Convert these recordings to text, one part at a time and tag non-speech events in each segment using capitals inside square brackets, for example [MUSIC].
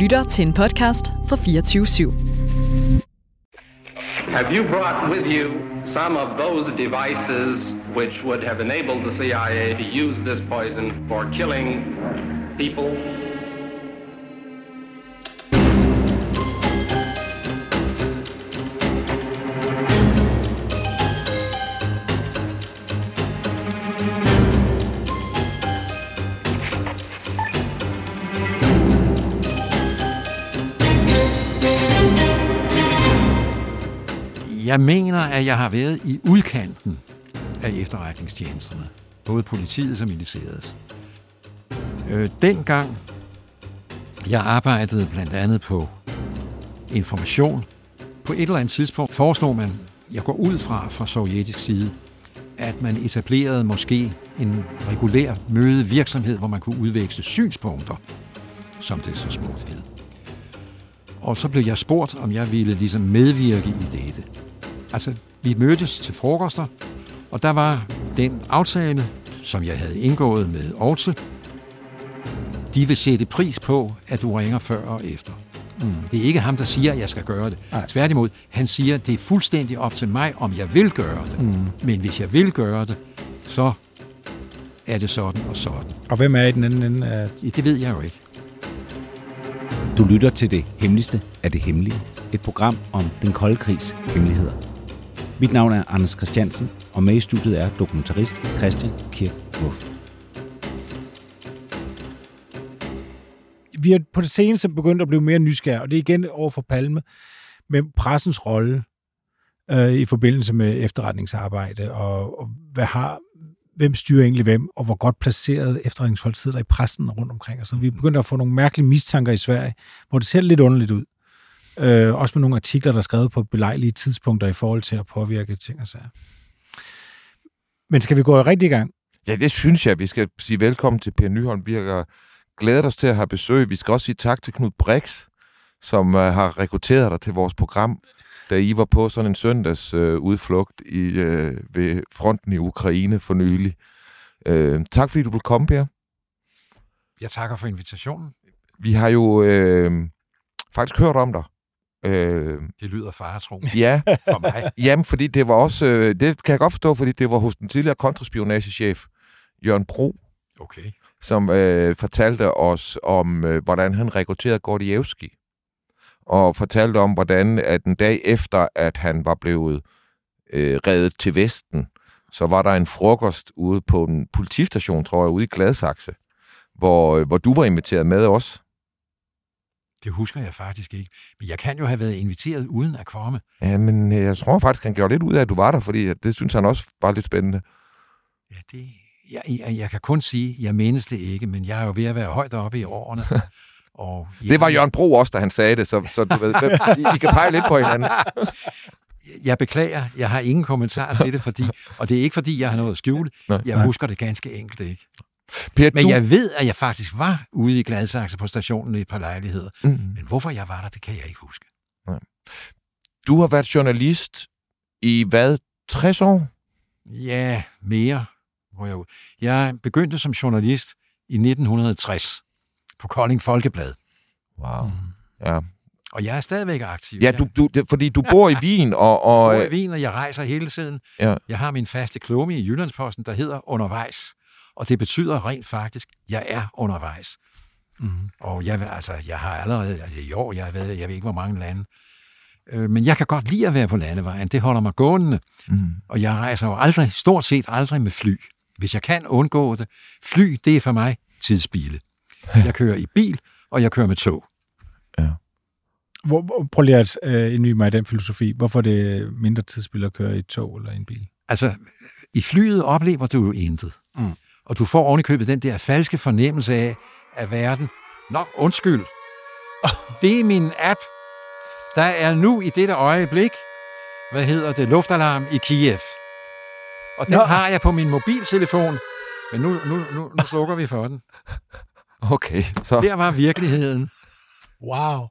lytter til en podcast fra 24 /7. Have you brought with you some of those devices which would have enabled the CIA to use this poison for killing people? Jeg mener, at jeg har været i udkanten af efterretningstjenesterne. Både politiet og militæret. Øh, dengang jeg arbejdede blandt andet på information. På et eller andet tidspunkt foreslog man, jeg går ud fra fra sovjetisk side, at man etablerede måske en regulær mødevirksomhed, hvor man kunne udveksle synspunkter, som det så smukt hed. Og så blev jeg spurgt, om jeg ville ligesom medvirke i dette. Altså, vi mødtes til frokoster, og der var den aftale, som jeg havde indgået med Aarhus. De vil sætte pris på, at du ringer før og efter. Mm. Det er ikke ham, der siger, at jeg skal gøre det. Nej. Tværtimod, han siger, at det er fuldstændig op til mig, om jeg vil gøre det. Mm. Men hvis jeg vil gøre det, så er det sådan og sådan. Og hvem er i den anden ende af... Ja, Det ved jeg jo ikke. Du lytter til det hemmeligste af det hemmelige. Et program om den kolde krigs hemmeligheder. Mit navn er Anders Christiansen, og med i studiet er dokumentarist Christian Kirk Wolf. Vi er på det seneste begyndt at blive mere nysgerrige, og det er igen over for Palme, med pressens rolle øh, i forbindelse med efterretningsarbejde, og, og hvad har, hvem styrer egentlig hvem, og hvor godt placeret efterretningsfolk sidder der i pressen rundt omkring. Og så vi er begyndt at få nogle mærkelige mistanker i Sverige, hvor det ser lidt underligt ud. Øh, også med nogle artikler, der er skrevet på belejlige tidspunkter i forhold til at påvirke ting og sager. Men skal vi gå rigtig i gang? Ja, det synes jeg. Vi skal sige velkommen til Per Nyholm. Vi har glædet os til at have besøg. Vi skal også sige tak til Knud Brix, som uh, har rekrutteret dig til vores program, da I var på sådan en søndags uh, udflugt i, uh, ved fronten i Ukraine for nylig. Uh, tak fordi du vil komme, Per. Jeg takker for invitationen. Vi har jo uh, faktisk hørt om dig. Uh, Det lyder faretro ja, for mig. [LAUGHS] Jamen, fordi det var også, øh, det kan jeg godt forstå, fordi det var hos den tidligere kontraspionagechef, Jørgen Bro, Okay. som øh, fortalte os om, øh, hvordan han rekrutterede Gordievski. Og fortalte om, hvordan at en dag efter, at han var blevet øh, reddet til Vesten, så var der en frokost ude på en politistation, tror jeg, ude i Gladsaxe, hvor, øh, hvor du var inviteret med os. Det husker jeg faktisk ikke. Men jeg kan jo have været inviteret uden at komme. Ja, men øh, jeg tror faktisk, han gjorde lidt ud af, at du var der, fordi at det synes han også var lidt spændende. Ja, det, jeg, jeg, jeg kan kun sige, jeg menes det ikke, men jeg er jo ved at være højt oppe i årene. [LAUGHS] Og jeg, Det var Jørgen Bro også, da han sagde det, så, så du ved, I, I kan pege lidt på hinanden. [LAUGHS] Jeg beklager, jeg har ingen kommentar til det, fordi, og det er ikke fordi, jeg har noget at skjule. Nej. Jeg husker det ganske enkelt ikke. Per, Men du, jeg ved, at jeg faktisk var ude i Gladsaxe på stationen i et par lejligheder. Mm. Men hvorfor jeg var der, det kan jeg ikke huske. du har været journalist i hvad? 60 år? Ja, mere. Hvor jeg, jeg begyndte som journalist i 1960 på Kolding Folkeblad. Wow. Mm. Ja, Og jeg er stadigvæk aktiv. ja du, du, det, fordi du bor i Wien, og, og Jeg bor i Wien, og jeg rejser hele tiden. Ja. Jeg har min faste klumme i Jyllandsposten, der hedder Undervejs. Og det betyder rent faktisk, at jeg er undervejs. Mm. Og jeg, vil- altså, jeg har allerede, altså i år, jeg ved, jeg ved ikke, hvor mange lande. Øh, Men jeg kan godt lide at være på landevejen. Det holder mig gående. Mm. Og jeg rejser jo aldrig, stort set aldrig med fly. Hvis jeg kan undgå det. Fly, det er for mig tidsspile. Jeg kører i bil, og jeg kører med tog. Hvor, hvor- prøv lige at øh, indvige mig i den filosofi. Hvorfor er det mindre tidsspil at køre i et tog eller i en bil? Altså, i flyet oplever du jo intet. Mm. Og du får ovenikøbet den der falske fornemmelse af, at verden... Nå, undskyld. Det er min app. Der er nu i dette øjeblik, hvad hedder det, luftalarm i Kiev. Og den Nå. har jeg på min mobiltelefon. Men nu, nu, nu, nu slukker vi for den. okay. Så, Der var virkeligheden. Wow.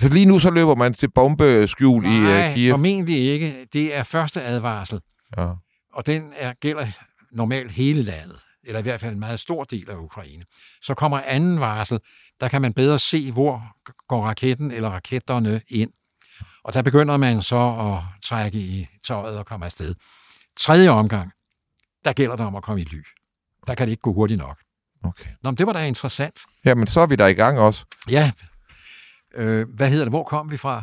så lige nu så løber man til bombeskjul i uh, Nej, Kiev. formentlig ikke. Det er første advarsel. Ja. Og den er, gælder normalt hele landet. eller i hvert fald en meget stor del af Ukraine. Så kommer anden varsel, der kan man bedre se, hvor går raketten eller raketterne ind. Og der begynder man så at trække i tøjet og komme afsted. Tredje omgang, der gælder det om at komme i ly. Der kan det ikke gå hurtigt nok. Okay. Nå, men det var da interessant. Jamen, så er vi der i gang også. Ja. Øh, hvad hedder det? Hvor kom vi fra?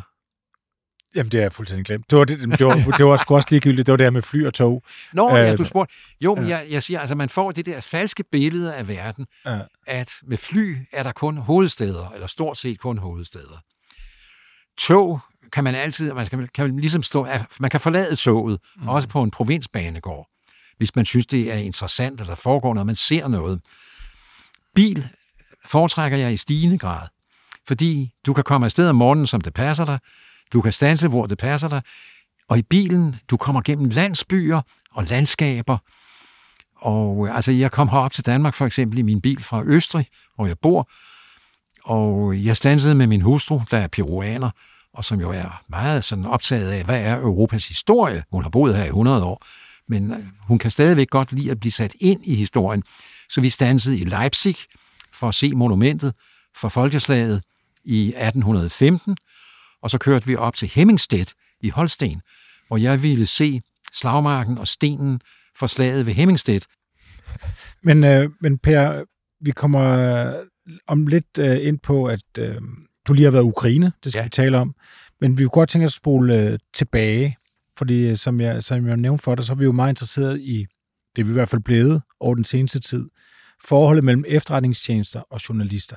Jamen, det er jeg fuldstændig glemt. Det var, det, det var, det var sgu også ligegyldigt. Det var det her med fly og tog. Nå, øh, ja, du spurgte. Jo, men jeg, jeg siger, altså man får det der falske billede af verden, Ja. at med fly er der kun hovedsteder, eller stort set kun hovedsteder. Tog kan man altid, man kan, kan ligesom stå, man kan forlade toget, mm. også på en provinsbanegård, hvis man synes, det er interessant, eller der foregår noget, man ser noget. Bil foretrækker jeg i stigende grad, fordi du kan komme afsted om morgenen, som det passer dig, du kan stanse, hvor det passer dig, og i bilen, du kommer gennem landsbyer og landskaber, og øh, altså, jeg kom herop til Danmark for eksempel i min bil fra Østrig, hvor jeg bor, og jeg stansede med min hustru, der er peruaner, og som jo er meget sådan optaget af, hvad er Europas historie? Hun har boet her i 100 år, men øh, hun kan stadigvæk godt lide at blive sat ind i historien. Så vi stansede i Leipzig for at se monumentet for folkeslaget i 1815, og så kørte vi op til Hemmingstedt i Holsten, hvor jeg ville se slagmarken og stenen for slaget ved Hemmingstedt. Men, øh, men Per, vi kommer øh, om lidt øh, ind på, at øh, du lige har været i Ukraine, det skal Ja. vi tale om. Men vi kunne godt tænke os at spole øh, tilbage, fordi øh, som jeg, som jeg nævnte for dig, så er vi jo meget interesseret i, det er vi i hvert fald blevet over den seneste tid, forholdet mellem efterretningstjenester og journalister.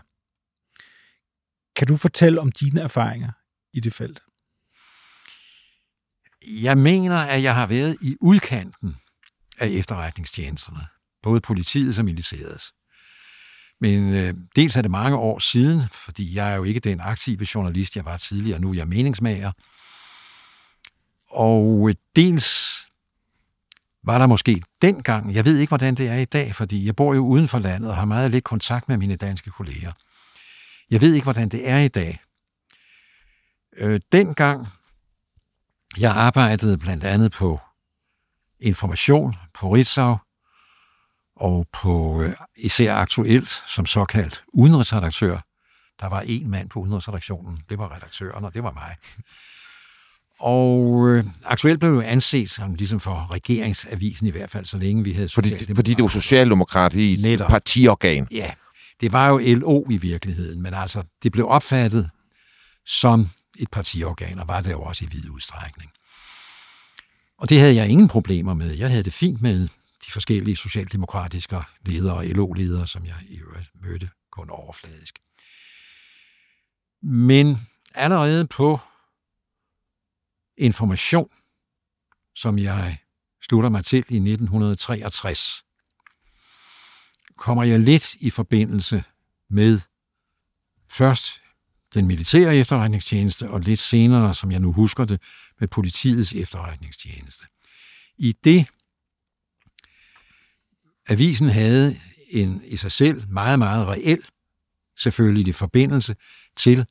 Kan du fortælle om dine erfaringer i det felt? Jeg mener, at jeg har været i udkanten af efterretningstjenesterne, både politiet og militærets. Men øh, dels er det mange år siden, fordi jeg er jo ikke den aktive journalist, jeg var tidligere, nu er jeg meningsmager. Og øh, dels var der måske dengang, jeg ved ikke, hvordan det er i dag, fordi jeg bor jo uden for landet og har meget lidt kontakt med mine danske kolleger. Jeg ved ikke, hvordan det er i dag. Øh, dengang jeg arbejdede blandt andet på information på Ritzau og på øh, især aktuelt som såkaldt udenrigsredaktør. Der var en mand på udenrigsredaktionen, det var redaktøren, og det var mig. Og øh, aktuelt blev jo anset som ligesom for regeringsavisen i hvert fald, så længe vi havde Fordi, fordi det var Socialdemokrati et Netop. partiorgan. Ja, det var jo LO i virkeligheden, men altså, det blev opfattet som et partiorgan, og var det jo også i vid udstrækning. Og det havde jeg ingen problemer med. Jeg havde det fint med de forskellige socialdemokratiske ledere og LO-ledere, som jeg i øvrigt mødte kun overfladisk. Men allerede på information, som jeg slutter mig til i 1963, kommer jeg lidt i forbindelse med først den militære efterretningstjeneste, og lidt senere, som jeg nu husker det, med politiets efterretningstjeneste. I det avisen havde en i sig selv meget, meget reel, selvfølgelig i forbindelse til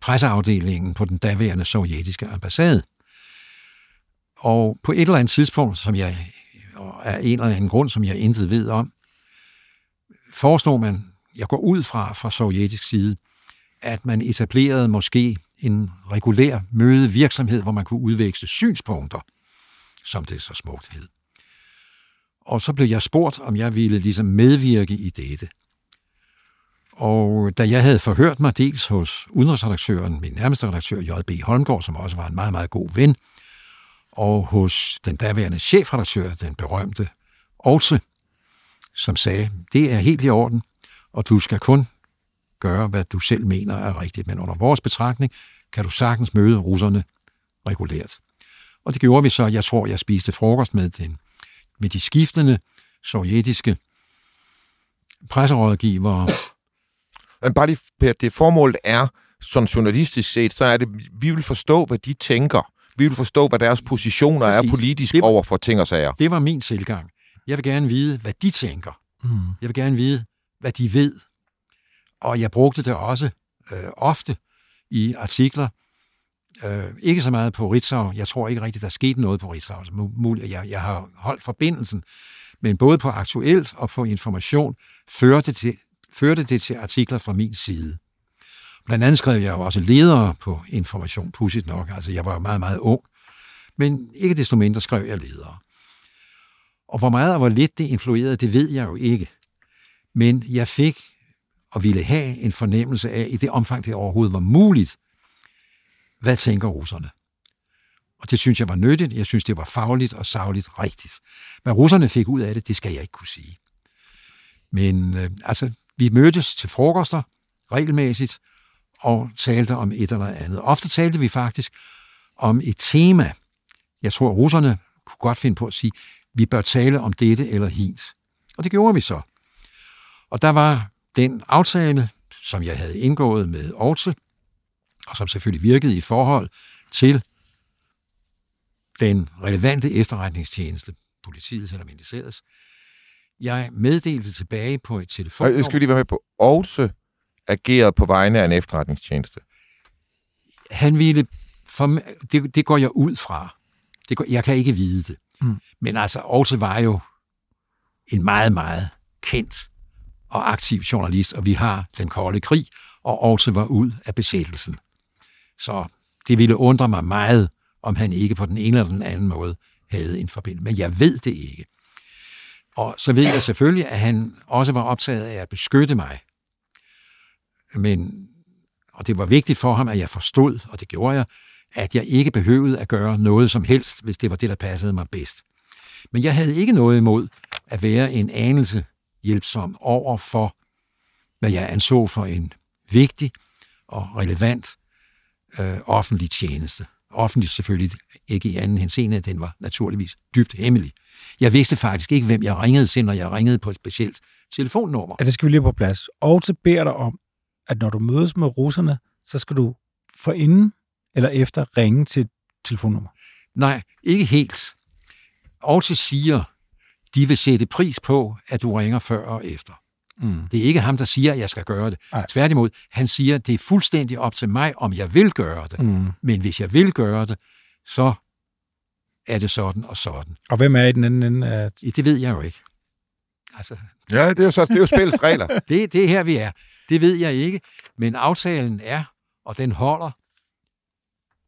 presseafdelingen på den daværende sovjetiske ambassade. Og på et eller andet tidspunkt, som jeg er af en eller anden grund, som jeg intet ved om, forestår man, jeg går ud fra fra sovjetisk side, at man etablerede måske en regulær mødevirksomhed, hvor man kunne udveksle synspunkter, som det så smukt hed. Og så blev jeg spurgt, om jeg ville ligesom medvirke i dette. Og da jeg havde forhørt mig dels hos udenrigsredaktøren, min nærmeste redaktør, J.B. Holmgaard, som også var en meget, meget god ven, og hos den daværende chefredaktør, den berømte Olse, som sagde, det er helt i orden, og du skal kun gøre, hvad du selv mener er rigtigt. Men under vores betragtning kan du sagtens møde russerne regulært. Og det gjorde vi så. Jeg tror, jeg spiste frokost med, den, med de skiftende sovjetiske presserådgivere. Men bare lige, Per, det formålet er, sådan journalistisk set, så er det, vi vil forstå, hvad de tænker. Vi vil forstå, hvad deres positioner er Præcis. politisk Det var- over for ting og sager. Det var min tilgang. Jeg vil gerne vide, hvad de tænker. Mm. Jeg vil gerne vide, hvad de ved. Og jeg brugte det også øh, ofte i artikler. Øh, ikke så meget på Ritzau. Jeg tror ikke rigtigt, der skete noget på Ritzau. Altså, muligt, jeg, jeg har holdt forbindelsen. men både på aktuelt og på information førte, til, førte det til artikler fra min side. Blandt andet skrev jeg jo også ledere på information, pudsigt nok. Altså, jeg var jo meget, meget ung. Men ikke desto mindre skrev jeg ledere. Og hvor meget og hvor lidt det influerede, det ved jeg jo ikke. Men jeg fik og ville have en fornemmelse af, i det omfang det overhovedet var muligt, hvad tænker russerne? Og det synes jeg var nyttigt. Jeg synes, det var fagligt og sagligt rigtigt. Hvad russerne fik ud af det, det skal jeg ikke kunne sige. Men øh, altså, vi mødtes til frokoster regelmæssigt og talte om et eller andet. Ofte talte vi faktisk om et tema. Jeg tror, russerne kunne godt finde på at sige, vi bør tale om dette eller hins. Og det gjorde vi så. Og der var den aftale, som jeg havde indgået med Aarhus, og som selvfølgelig virkede i forhold til den relevante efterretningstjeneste, politiet eller ministeriets. Jeg meddelte tilbage på et telefon. Jeg skal lige være med på. Aarhus agerede på vegne af en efterretningstjeneste. Han ville, for, det, det går jeg ud fra. Det går, jeg kan ikke vide det. Mm. Men altså, Aarhus var jo en meget, meget kendt og aktiv journalist, og vi har den kolde krig, og også var ud af besættelsen. Så det ville undre mig meget, om han ikke på den ene eller den anden måde havde en forbindelse. Men jeg ved det ikke. Og så ved jeg selvfølgelig, at han også var optaget af at beskytte mig. Men, og det var vigtigt for ham, at jeg forstod, og det gjorde jeg, at jeg ikke behøvede at gøre noget som helst, hvis det var det, der passede mig bedst. Men jeg havde ikke noget imod at være en anelse hjælpsom over for, hvad jeg anså for en vigtig og relevant øh, offentlig tjeneste. Offentlig selvfølgelig ikke i anden henseende, den var naturligvis dybt hemmelig. Jeg vidste faktisk ikke, hvem jeg ringede til, når jeg ringede på et specielt telefonnummer. Ja, det skal vi lige på plads. Og så beder dig om, at når du mødes med russerne, så skal du forinden eller efter ringe til et telefonnummer. Nej, ikke helt. Og til siger, de vil sætte pris på, at du ringer før og efter. Mm. Det er ikke ham, der siger, at jeg skal gøre det. Ej. Tværtimod, han siger, at det er fuldstændig op til mig, om jeg vil gøre det. Mm. Men hvis jeg vil gøre det, så er det sådan og sådan. Og hvem er i den anden ende? At... Det ved jeg jo ikke. Altså, ja, det er jo, så, det er jo spillets regler. [LAUGHS] det, det er her, vi er. Det ved jeg ikke. Men aftalen er, og den holder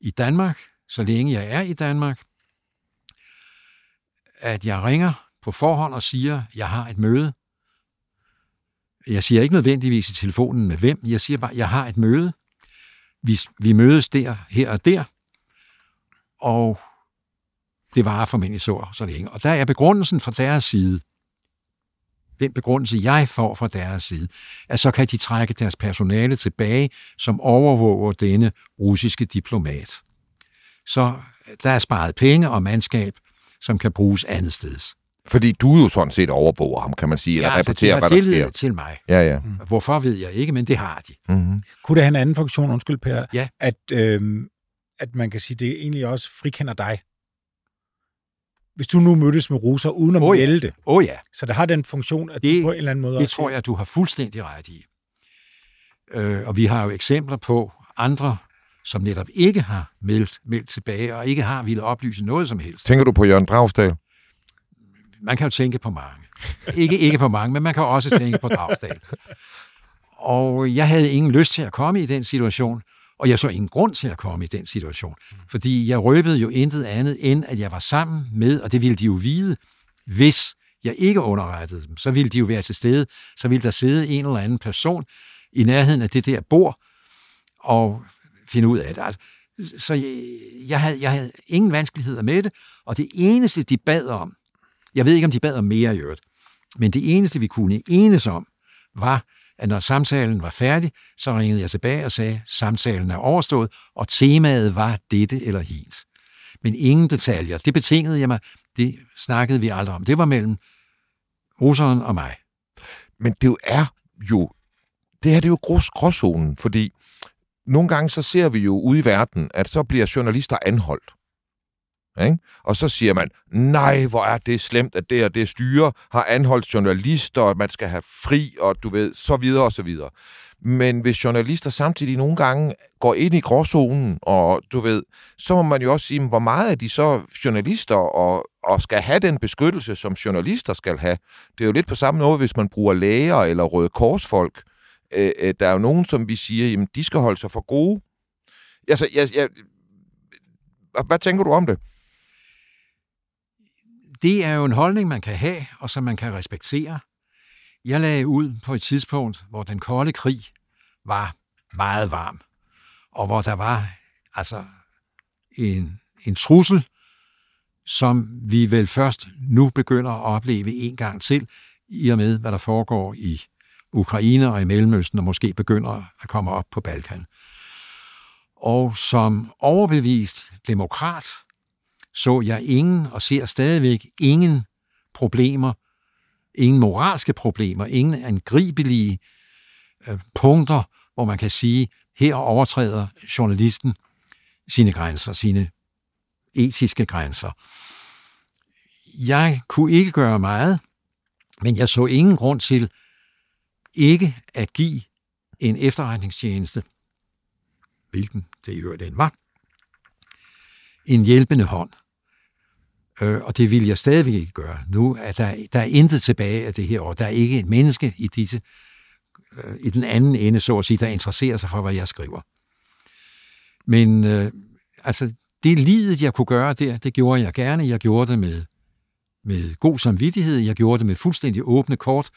i Danmark, så længe jeg er i Danmark, at jeg ringer på forhånd og siger, jeg har et møde. Jeg siger ikke nødvendigvis i telefonen med hvem, jeg siger bare, jeg har et møde. Vi, vi mødes der, her og der, og det varer formentlig så, så længe. Og der er begrundelsen fra deres side, den begrundelse, jeg får fra deres side, at så kan de trække deres personale tilbage, som overvåger denne russiske diplomat. Så der er sparet penge og mandskab, som kan bruges andet steds. Fordi du jo sådan set overvåger ham, kan man sige, eller ja, altså, rapporterer, hvad der sker. til mig. Ja, ja. Mm. Hvorfor ved jeg ikke, men det har de. Mm-hmm. Kunne det have en anden funktion, undskyld Per, ja. at, øhm, at man kan sige, det egentlig også frikender dig? Hvis du nu mødtes med russer uden at oh, melde det. Oh, ja. Så det har den funktion, at det, du på en eller anden måde Det også tror jeg, du har fuldstændig ret i. Øh, og vi har jo eksempler på andre, som netop ikke har meldt, meldt tilbage, og ikke har ville oplyse noget som helst. Tænker du på Jørgen Dragsdal? Man kan jo tænke på mange. Ikke, ikke på mange, men man kan også tænke på Dragsdal. Og jeg havde ingen lyst til at komme i den situation, og jeg så ingen grund til at komme i den situation. Fordi jeg røbede jo intet andet, end at jeg var sammen med, og det ville de jo vide, hvis jeg ikke underrettede dem, så ville de jo være til stede, så ville der sidde en eller anden person i nærheden af det der bord, og finde ud af det. Altså, så jeg, jeg, havde, jeg havde ingen vanskeligheder med det, og det eneste, de bad om, jeg ved ikke, om de bad om mere i øvrigt. Men det eneste, vi kunne enes om, var, at når samtalen var færdig, så ringede jeg tilbage og sagde, at samtalen er overstået, og temaet var dette eller hint. Men ingen detaljer. Det betingede jeg mig. Det snakkede vi aldrig om. Det var mellem russeren og mig. Men det er jo, det her det er jo grås, gråzonen, fordi nogle gange så ser vi jo ude i verden, at så bliver journalister anholdt. Ikke? Og så siger man, nej, hvor er det slemt, at det og det styre har anholdt journalister, og at man skal have fri, og du ved, så videre og så videre. Men hvis journalister samtidig nogle gange går ind i gråzonen, og du ved, så må man jo også sige, hvor meget er de så journalister, og, og skal have den beskyttelse, som journalister skal have. Det er jo lidt på samme måde, hvis man bruger læger eller røde korsfolk. Øh, der er jo nogen, som vi siger, jamen, de skal holde sig for gode. Altså, jeg, jeg, hvad tænker du om det? Det er jo en holdning, man kan have, og som man kan respektere. Jeg lagde ud på et tidspunkt, hvor den kolde krig var meget varm, og hvor der var altså en, en trussel, som vi vel først nu begynder at opleve en gang til, i og med, hvad der foregår i Ukraine og i Mellemøsten, og måske begynder at komme op på Balkan. Og som overbevist demokrat så jeg ingen, og ser stadigvæk ingen problemer, ingen moralske problemer, ingen angribelige øh, punkter, hvor man kan sige, her overtræder journalisten sine grænser, sine etiske grænser. Jeg kunne ikke gøre meget, men jeg så ingen grund til ikke at give en efterretningstjeneste, hvilken det i øvrigt den var, en hjælpende hånd. Øh, og det vil jeg stadigvæk ikke gøre. Nu er der, der er intet tilbage af det her år. Der er ikke et menneske i disse øh, i den anden ende, så at sige, der interesserer sig for, hvad jeg skriver. Men øh, altså, det lidet, jeg kunne gøre der, det gjorde jeg gerne. Jeg gjorde det med, med god samvittighed. Jeg gjorde det med fuldstændig åbne kort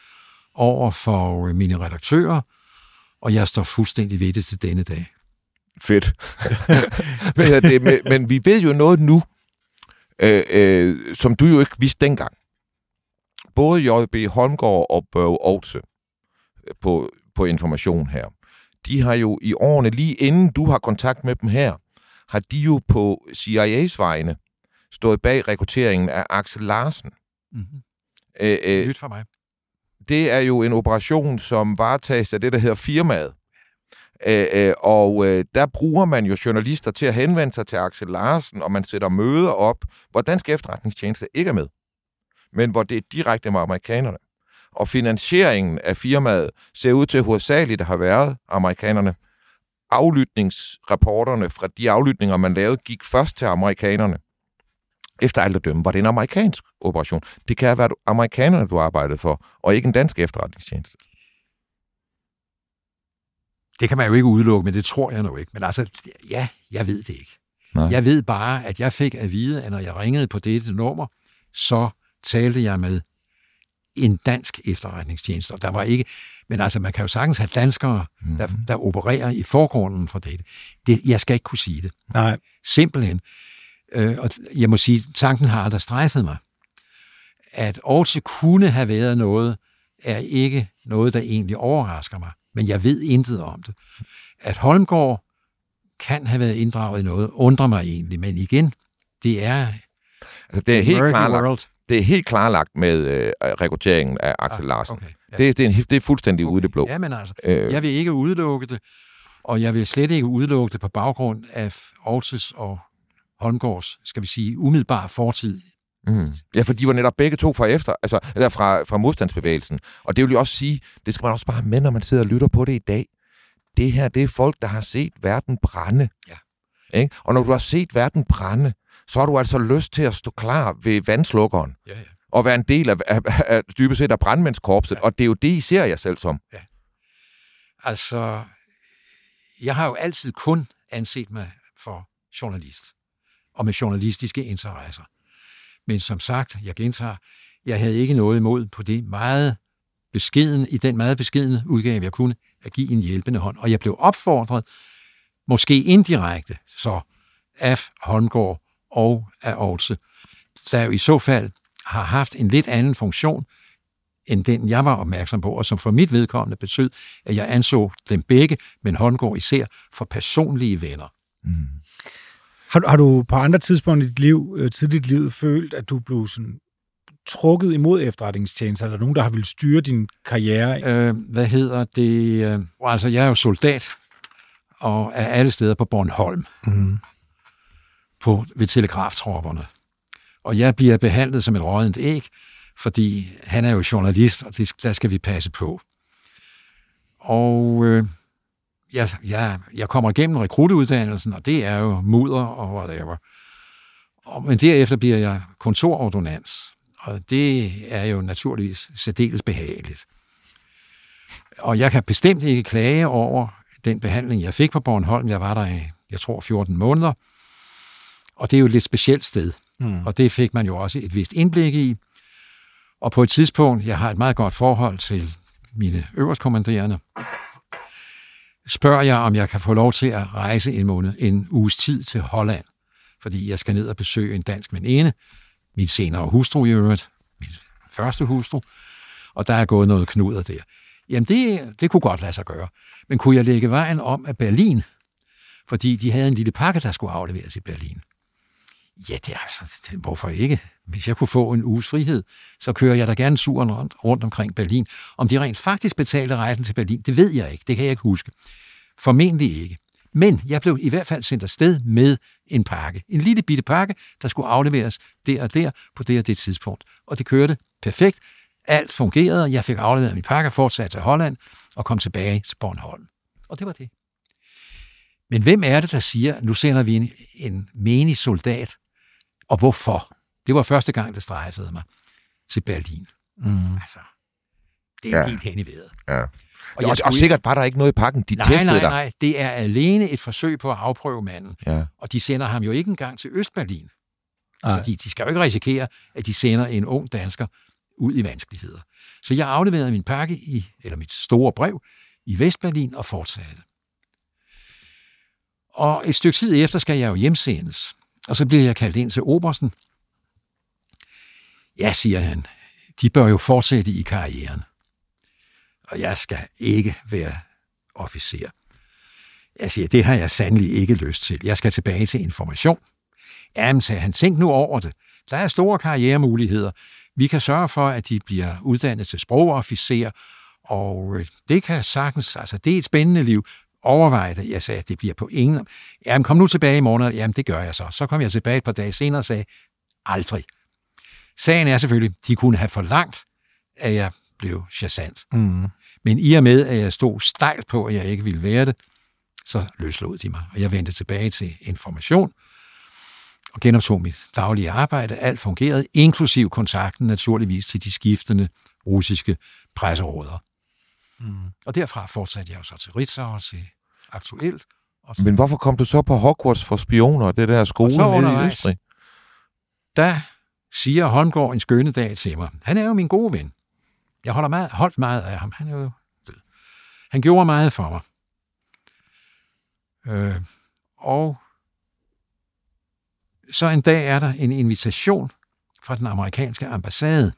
over for øh, mine redaktører, og jeg står fuldstændig ved det til denne dag. Fedt. [LAUGHS] men, det, men, men vi ved jo noget nu, øh, øh, som du jo ikke vidste dengang. Både J.B. Holmgaard og Børge Aarhus på, på information her, de har jo i årene, lige inden du har kontakt med dem her, har de jo på CIA's vegne stået bag rekrutteringen af Axel Larsen. Mm-hmm. Æ, øh, Nyt for mig. Det er jo en operation, som varetages af det, der hedder firmaet. Øh, øh, og øh, der bruger man jo journalister til at henvende sig til Axel Larsen, og man sætter møder op, hvor dansk efterretningstjeneste ikke er med, men hvor det er direkte med amerikanerne. Og finansieringen af firmaet ser ud til hovedsageligt at have været amerikanerne. Aflytningsrapporterne fra de aflytninger, man lavede, gik først til amerikanerne. Efter alt at dømme var det en amerikansk operation. Det kan have været amerikanerne, du arbejdede for, og ikke en dansk efterretningstjeneste. Det kan man jo ikke udelukke, men det tror jeg nu ikke. Men altså, ja, jeg ved det ikke. Nej. Jeg ved bare, at jeg fik at vide, at når jeg ringede på dette nummer, så talte jeg med en dansk efterretningstjeneste. Og der var ikke, men altså, man kan jo sagtens have danskere, mm. der, der opererer i forgrunden for det. det. Jeg skal ikke kunne sige det. Nej. Simpelthen. Øh, og jeg må sige, tanken har aldrig strejfet mig. At også kunne have været noget, er ikke noget, der egentlig overrasker mig. Men jeg ved intet om det. At Holmgård kan have været inddraget i noget, undrer mig egentlig. Men igen, det er Altså, det er helt klarlagt, det er helt klarlagt med øh, rekrutteringen af Axel ah, Larsen. Okay, ja. det, det, er en, det er fuldstændig okay. ude det blå. Ja, men altså, øh. jeg vil ikke udelukke det, og jeg vil slet ikke udelukke det på baggrund af Aarhus og Holmgårds, skal vi sige, umiddelbare fortid. Mm. Ja, for de var netop begge to fra efter, altså eller fra, fra modstandsbevægelsen. Og det vil jo også sige, det skal man også bare med, når man sidder og lytter på det i dag. Det her, det er folk, der har set verden brænde. Ja. Ikke? Og når du har set verden brænde, så har du altså lyst til at stå klar ved vandslukkeren. Ja, ja. Og være en del af, af, af dybest set af brandmændskorpset. Ja. Og det er jo det, I ser jer selv som. Ja. Altså, jeg har jo altid kun anset mig for journalist. Og med journalistiske interesser. Men som sagt, jeg gentager, jeg havde ikke noget imod på det meget beskeden, i den meget beskedende udgave, jeg kunne, at give en hjælpende hånd. Og jeg blev opfordret, måske indirekte, så af Holmgård og af Aarhus, der jo i så fald har haft en lidt anden funktion, end den, jeg var opmærksom på, og som for mit vedkommende betød, at jeg anså dem begge, men Holmgård især, for personlige venner. Mm. Har, har du på andre tidspunkter i dit liv, øh, tidligt liv, følt, at du blev sådan trukket imod efterretningstjenester, eller nogen, der har vil styre din karriere? Øh, hvad hedder det? Øh, altså, jeg er jo soldat, og er alle steder på Bornholm. Mm. på, ved telegraftropperne. Og jeg bliver behandlet som et rådent æg, fordi han er jo journalist, og det, der skal vi passe på. Og øh, jeg, jeg, jeg kommer igennem rekrutteuddannelsen, og det er jo mudder og whatever. Og, men derefter bliver jeg kontorordonans, og det er jo naturligvis særdeles behageligt. Og jeg kan bestemt ikke klage over den behandling, jeg fik på Bornholm. Jeg var der i, jeg tror, 14 måneder. Og det er jo et lidt specielt sted. Mm. Og det fik man jo også et vist indblik i. Og på et tidspunkt, jeg har et meget godt forhold til mine øverstkommanderende, spørger jeg, om jeg kan få lov til at rejse en måned, en uges tid til Holland, fordi jeg skal ned og besøge en dansk veninde, min senere hustru i øvrigt, min første hustru, og der er gået noget knuder der. Jamen, det, det kunne godt lade sig gøre. Men kunne jeg lægge vejen om af Berlin, fordi de havde en lille pakke, der skulle afleveres i Berlin? Ja, det er altså, det, hvorfor ikke? Hvis jeg kunne få en uges frihed, så kører jeg da gerne suren rundt, rundt omkring Berlin. Om de rent faktisk betalte rejsen til Berlin, det ved jeg ikke. Det kan jeg ikke huske. Formentlig ikke. Men jeg blev i hvert fald sendt afsted med en pakke. En lille bitte pakke, der skulle afleveres der og der på det og det tidspunkt. Og det kørte perfekt. Alt fungerede. Jeg fik afleveret min pakke, fortsat til Holland og kom tilbage til Bornholm. Og det var det. Men hvem er det, der siger, nu sender vi en, en menig soldat, og hvorfor? Det var første gang, det strejfede mig til Berlin. Mm. Altså, det er ja. helt hen i vejret. Ja. Og, og, og sikkert var der ikke noget i pakken. De nej, testede nej, dig. nej. Det er alene et forsøg på at afprøve manden. Ja. Og de sender ham jo ikke engang til Østberlin. Fordi de skal jo ikke risikere, at de sender en ung dansker ud i vanskeligheder. Så jeg afleverede min pakke, i, eller mit store brev, i Vestberlin og fortsatte. Og et stykke tid efter skal jeg jo hjemsendes. Og så bliver jeg kaldt ind til Obersten. Ja, siger han, de bør jo fortsætte i karrieren. Og jeg skal ikke være officer. Jeg siger, det har jeg sandelig ikke lyst til. Jeg skal tilbage til information. Jamen, sagde han, tænk nu over det. Der er store karrieremuligheder. Vi kan sørge for, at de bliver uddannet til sprogofficer, og øh, det kan sagtens, altså det er et spændende liv. Overvej det. Jeg sagde, at det bliver på ingen... Jamen, kom nu tilbage i morgen. Jamen, det gør jeg så. Så kom jeg tilbage et par dage senere og sagde, aldrig. Sagen er selvfølgelig, de kunne have forlangt, at jeg blev chassant. Mm. Men i og med, at jeg stod stejlt på, at jeg ikke ville være det, så løslod de mig. Og jeg vendte tilbage til information og genoptog mit daglige arbejde. Alt fungerede, inklusiv kontakten naturligvis til de skiftende russiske presseråder. Mm. Og derfra fortsatte jeg jo så til Ritzau og til Aktuelt. Og Men hvorfor kom du så på Hogwarts for spioner, det der skole nede i Østrig? Der siger Holmgaard en skønne dag til mig. Han er jo min gode ven. Jeg holder meget, holdt meget af ham. Han er jo død. Han gjorde meget for mig. Øh, og så en dag er der en invitation fra den amerikanske ambassade,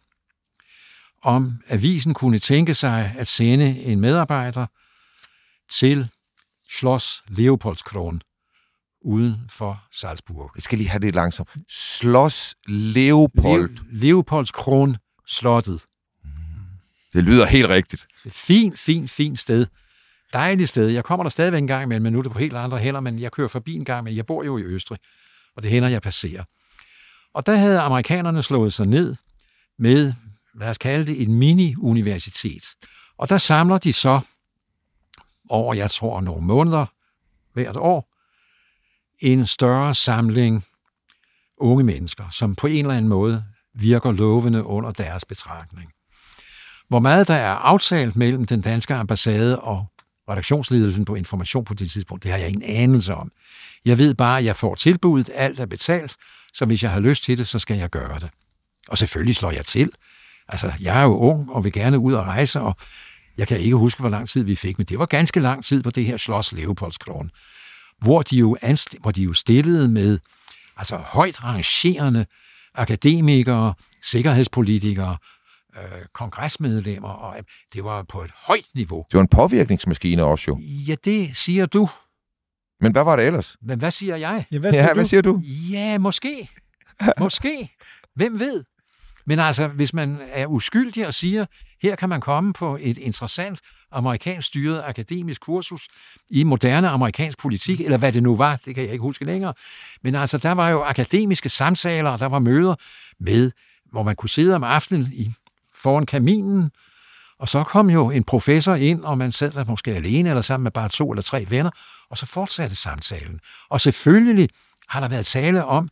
om avisen kunne tænke sig at sende en medarbejder til Schloss Leopoldskron uden for Salzburg. Jeg skal lige have det langsomt. Schloss Leopold. Le- Leopoldskron slottet. Det lyder helt rigtigt. Fint, fint, fint sted. Dejligt sted. Jeg kommer der stadigvæk en gang imellem, men nu er det på helt andre hænder, men jeg kører forbi en gang, men jeg bor jo i Østrig, og det hænder, jeg passerer. Og der havde amerikanerne slået sig ned med, lad os kalde det, et mini-universitet. Og der samler de så over, jeg tror, nogle måneder hvert år, en større samling unge mennesker, som på en eller anden måde virker lovende under deres betragtning. Hvor meget der er aftalt mellem den danske ambassade og redaktionsledelsen på information på det tidspunkt, det har jeg ingen anelse om. Jeg ved bare, at jeg får tilbuddet, alt er betalt, så hvis jeg har lyst til det, så skal jeg gøre det. Og selvfølgelig slår jeg til. Altså, jeg er jo ung og vil gerne ud og rejse, og jeg kan ikke huske, hvor lang tid vi fik, men det var ganske lang tid på det her Schloss Leopoldskron, hvor de jo, anst- hvor de jo stillede med altså højt rangerende akademikere, sikkerhedspolitikere, øh, kongresmedlemmer, og det var på et højt niveau. Det var en påvirkningsmaskine også jo. Ja, det siger du. Men hvad var det ellers? Men hvad siger jeg? Ja, hvad, siger Ja, du? hvad siger du? Ja, måske. Måske. Hvem ved? Men altså, hvis man er uskyldig og siger, her kan man komme på et interessant amerikansk styret akademisk kursus i moderne amerikansk politik, eller hvad det nu var, det kan jeg ikke huske længere. Men altså, der var jo akademiske samtaler, og der var møder med, hvor man kunne sidde om aftenen i, foran kaminen, og så kom jo en professor ind, og man sad der måske alene, eller sammen med bare to eller tre venner, og så fortsatte samtalen. Og selvfølgelig har der været tale om,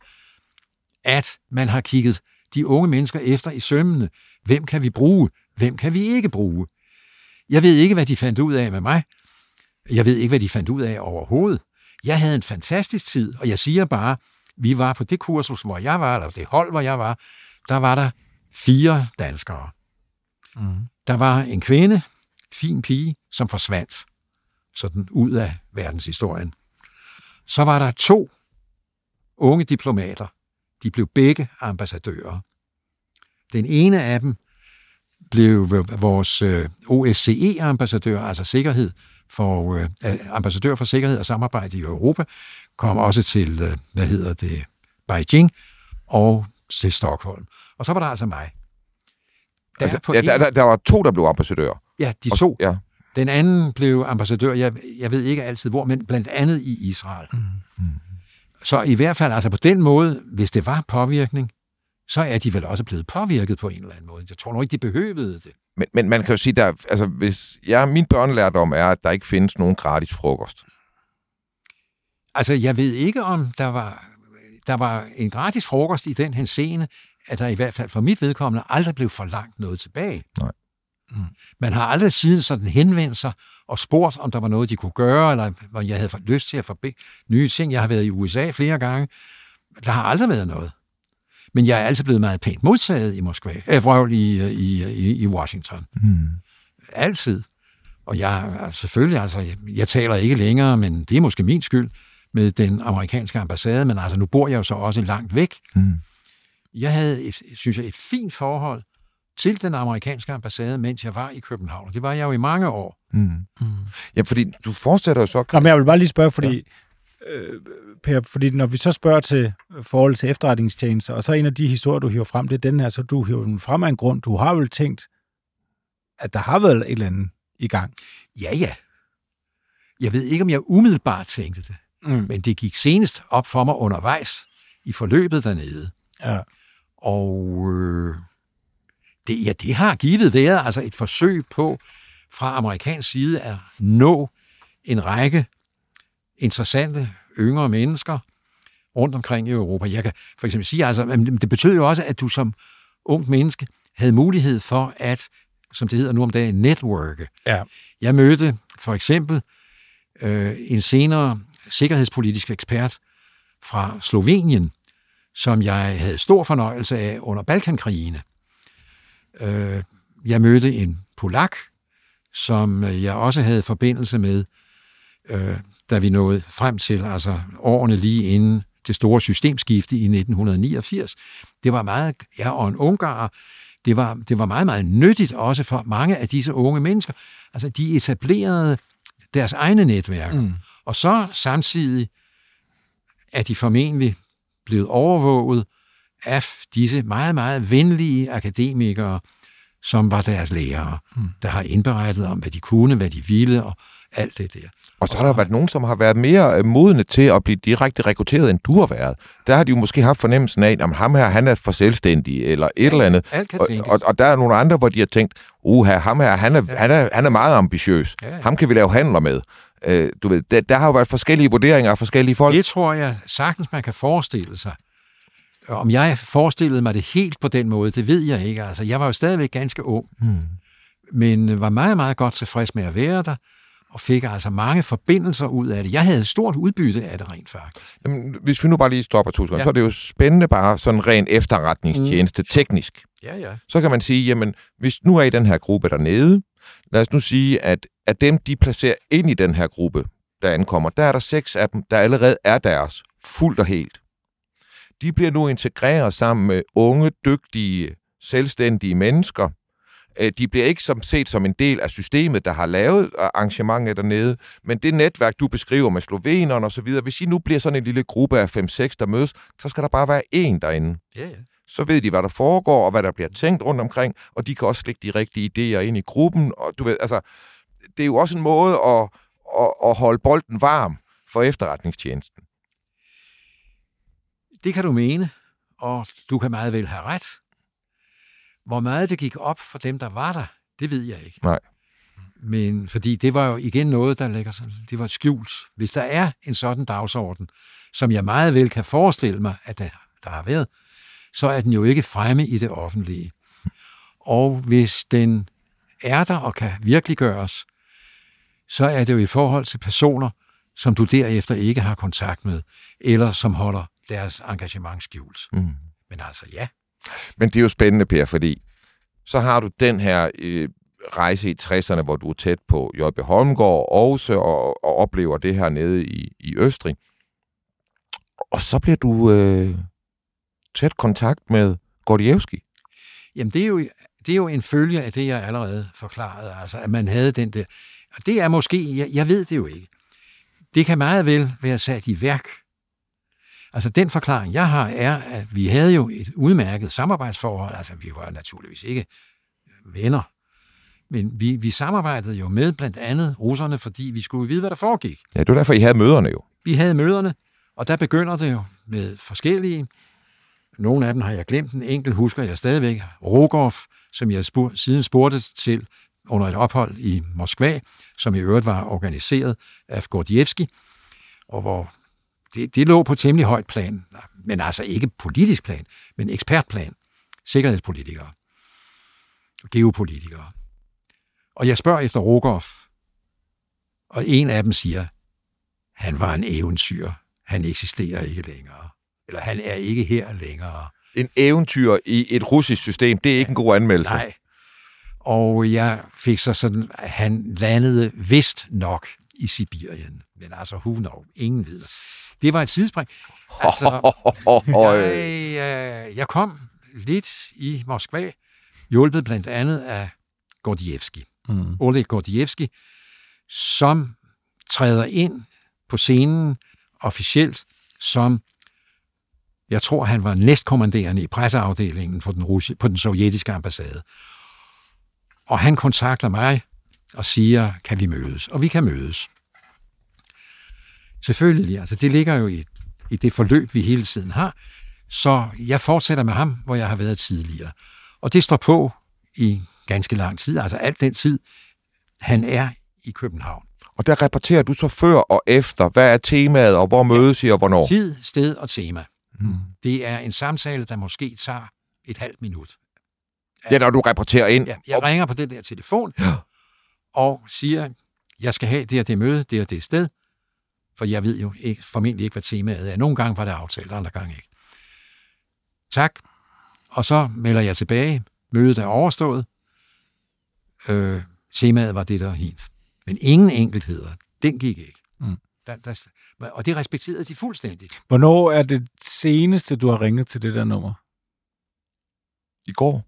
at man har kigget de unge mennesker efter i sømmene. Hvem kan vi bruge? Hvem kan vi ikke bruge? Jeg ved ikke, hvad de fandt ud af med mig. Jeg ved ikke, hvad de fandt ud af overhovedet. Jeg havde en fantastisk tid, og jeg siger bare, vi var på det kursus, hvor jeg var, eller det hold, hvor jeg var, der var der fire danskere. Mm. Der var en kvinde, fin pige, som forsvandt sådan ud af verdenshistorien. Så var der to unge diplomater. De blev begge ambassadører. Den ene af dem blev vores øh, OSCE-ambassadør, altså sikkerhed for, øh, ambassadør for sikkerhed og samarbejde i Europa, kom også til, øh, hvad hedder det, Beijing og til Stockholm. Og så var der altså mig. Der, altså, ja, der, der, der var to, der blev ambassadører. Ja, de to. ja. Den anden blev ambassadør, jeg, jeg ved ikke altid hvor, men blandt andet i Israel. Mm. Mm. Så i hvert fald, altså på den måde, hvis det var påvirkning, så er de vel også blevet påvirket på en eller anden måde. Jeg tror nok ikke, de behøvede det. Men, men man kan jo sige, der, altså hvis ja, min børnelærdom er, at der ikke findes nogen gratis frokost. Altså, jeg ved ikke, om der var, der var en gratis frokost i den henseende, at der i hvert fald for mit vedkommende aldrig blev forlangt noget tilbage. Nej. Mm. Man har aldrig siden sådan henvendt sig og spurgt, om der var noget, de kunne gøre, eller hvor jeg havde lyst til at forbe nye ting. Jeg har været i USA flere gange. Der har aldrig været noget. Men jeg er altid blevet meget pænt modtaget i Moskva, øh, i, i, i, i Washington. Mm. Altid. Og jeg selvfølgelig, altså, jeg, jeg taler ikke længere, men det er måske min skyld, med den amerikanske ambassade, men altså, nu bor jeg jo så også langt væk. Mm. Jeg havde, et, synes jeg, et fint forhold til den amerikanske ambassade, mens jeg var i København. Det var jeg jo i mange år. Mm. Mm. Ja, fordi du fortsætter jo så... Jamen, jeg vil bare lige spørge, fordi, ja. øh, per, fordi når vi så spørger til forhold til efterretningstjenester, og så en af de historier, du hiver frem, det er den her, så du hiver den frem af en grund. Du har vel tænkt, at der har været et eller andet i gang? Ja, ja. Jeg ved ikke, om jeg umiddelbart tænkte det, mm. men det gik senest op for mig undervejs i forløbet dernede. Ja. Og øh, det, ja, det har givet været altså et forsøg på fra amerikansk side at nå en række interessante yngre mennesker rundt omkring i Europa. Jeg kan for eksempel sige, altså, det betød jo også, at du som ung menneske havde mulighed for at, som det hedder nu om dagen, networke. Ja. Jeg mødte for eksempel øh, en senere sikkerhedspolitisk ekspert fra Slovenien, som jeg havde stor fornøjelse af under Balkankrigene. Øh, jeg mødte en polak, som jeg også havde forbindelse med, øh, da vi nåede frem til altså årene lige inden det store systemskifte i 1989. Det var meget, ja, og en ungar, det var, det var meget, meget nyttigt også for mange af disse unge mennesker. Altså, de etablerede deres egne netværk. Mm. Og så samtidig er de formentlig blevet overvåget af disse meget, meget venlige akademikere, som var deres lærere, mm. der har indberettet om, hvad de kunne, hvad de ville, og alt det der. Og så har der været nogen, som har været mere øh, modne til at blive direkte rekrutteret, end du har været. Der har de jo måske haft fornemmelsen af, at ham her, han er for selvstændig, eller et eller andet. Og, og, og der er nogle andre, hvor de har tænkt, uha, ham her, han er, ja. han er, han er meget ambitiøs. Ja, ja. Ham kan vi lave handler med. Øh, du ved, der, der har jo været forskellige vurderinger af forskellige folk. Det tror jeg sagtens, man kan forestille sig. Om jeg forestillede mig det helt på den måde, det ved jeg ikke. Altså, jeg var jo stadigvæk ganske ung, hmm. men var meget, meget godt tilfreds med at være der, og fik altså mange forbindelser ud af det. Jeg havde stort udbytte af det rent faktisk. Jamen, hvis vi nu bare lige stopper to sekunder, ja. så er det jo spændende bare sådan ren efterretningstjeneste, mm. teknisk. Ja, ja. Så kan man sige, jamen, hvis nu er I den her gruppe dernede, lad os nu sige, at, at dem, de placerer ind i den her gruppe, der ankommer, der er der seks af dem, der allerede er deres, fuldt og helt de bliver nu integreret sammen med unge, dygtige, selvstændige mennesker. Øh, de bliver ikke som set som en del af systemet, der har lavet arrangementer dernede, men det netværk, du beskriver med slovenerne og så videre, hvis I nu bliver sådan en lille gruppe af 5-6, der mødes, så skal der bare være én derinde. Ja, ja. Så ved de, hvad der foregår, og hvad der bliver tænkt rundt omkring, og de kan også lægge de rigtige idéer ind i gruppen, og du ved, altså, det er jo også en måde at, at, at holde bolden varm for efterretningstjenesten. Det kan du mene, og du kan meget vel have ret. Hvor meget det gik op for dem, der var der, det ved jeg ikke. Nej. Men fordi det var jo igen noget, der ligger sådan, det var skjult. Hvis der er en sådan dagsorden, som jeg meget vel kan forestille mig, at der, der har været, så er den jo ikke fremme i det offentlige. Og hvis den er der og kan virkeliggøres, så er det jo i forhold til personer, som du derefter ikke har kontakt med, eller som holder deres engagement skjult. Mm. Men altså ja, Men det er jo spændende, Per, fordi så har du den her øh, rejse i 60'erne, hvor du er tæt på J.B. Holmgaard også, og, og oplever det her nede i, i Østrig. Og så bliver du øh, tæt kontakt med Gordievski. Jamen, det er, jo, det er jo en følge af det, jeg allerede forklarede, altså at man havde den der. Og det er måske, jeg, jeg ved det jo ikke. Det kan meget vel være sat i værk. Altså den forklaring, jeg har, er, at vi havde jo et udmærket samarbejdsforhold. Altså vi var naturligvis ikke venner. Men vi, vi samarbejdede jo med blandt andet russerne, fordi vi skulle vide, hvad der foregik. Ja, det var derfor, I havde møderne jo. Vi havde møderne, og der begynder det jo med forskellige. Nogle af dem har jeg glemt, en enkelt husker jeg stadigvæk. Rogov, som jeg spur- siden spurgte til under et ophold i Moskva, som i øvrigt var organiseret af Gordievski, og hvor det, det lå på temmelig højt plan, men altså ikke politisk plan, men ekspertplan. Sikkerhedspolitikere. Geopolitikere. Og jeg spørger efter Rogov, og en af dem siger, han var en eventyr. Han eksisterer ikke længere. Eller han er ikke her længere. En eventyr i et russisk system, det er ikke en god anmeldelse. Nej. Og jeg fik så sådan, at han landede vist nok i Sibirien. Men altså, who know? Ingen ved det. Var et sidespring. Altså, [LAUGHS] jeg, øh, jeg kom lidt i Moskva, hjulpet blandt andet af Gordievski. Mm. Oleg Gordievski, som træder ind på scenen officielt som, jeg tror, han var næstkommanderende i presseafdelingen på den, russi- på den sovjetiske ambassade. Og han kontakter mig og siger, kan vi mødes? Og vi kan mødes. Selvfølgelig, altså det ligger jo i, i det forløb, vi hele tiden har. Så jeg fortsætter med ham, hvor jeg har været tidligere. Og det står på i ganske lang tid, altså alt den tid, han er i København. Og der rapporterer du så før og efter, hvad er temaet, og hvor mødes I, og hvornår? Tid, sted og tema. Mm. Det er en samtale, der måske tager et halvt minut. Ja, når du rapporterer ind. Ja, jeg ringer på det der telefon Ja. og siger, jeg skal have det og det møde, det og det sted, for jeg ved jo ikke, formentlig ikke, hvad temaet er. Nogle gange var det aftalt, andre gange ikke. Tak. Og så melder jeg tilbage. Mødet er overstået. Øh, temaet var det, der helt. Men ingen enkeltheder. Den gik ikke. Mm. Der, der, og det respekterede de fuldstændigt. Hvornår er det seneste, du har ringet til det der nummer? I går.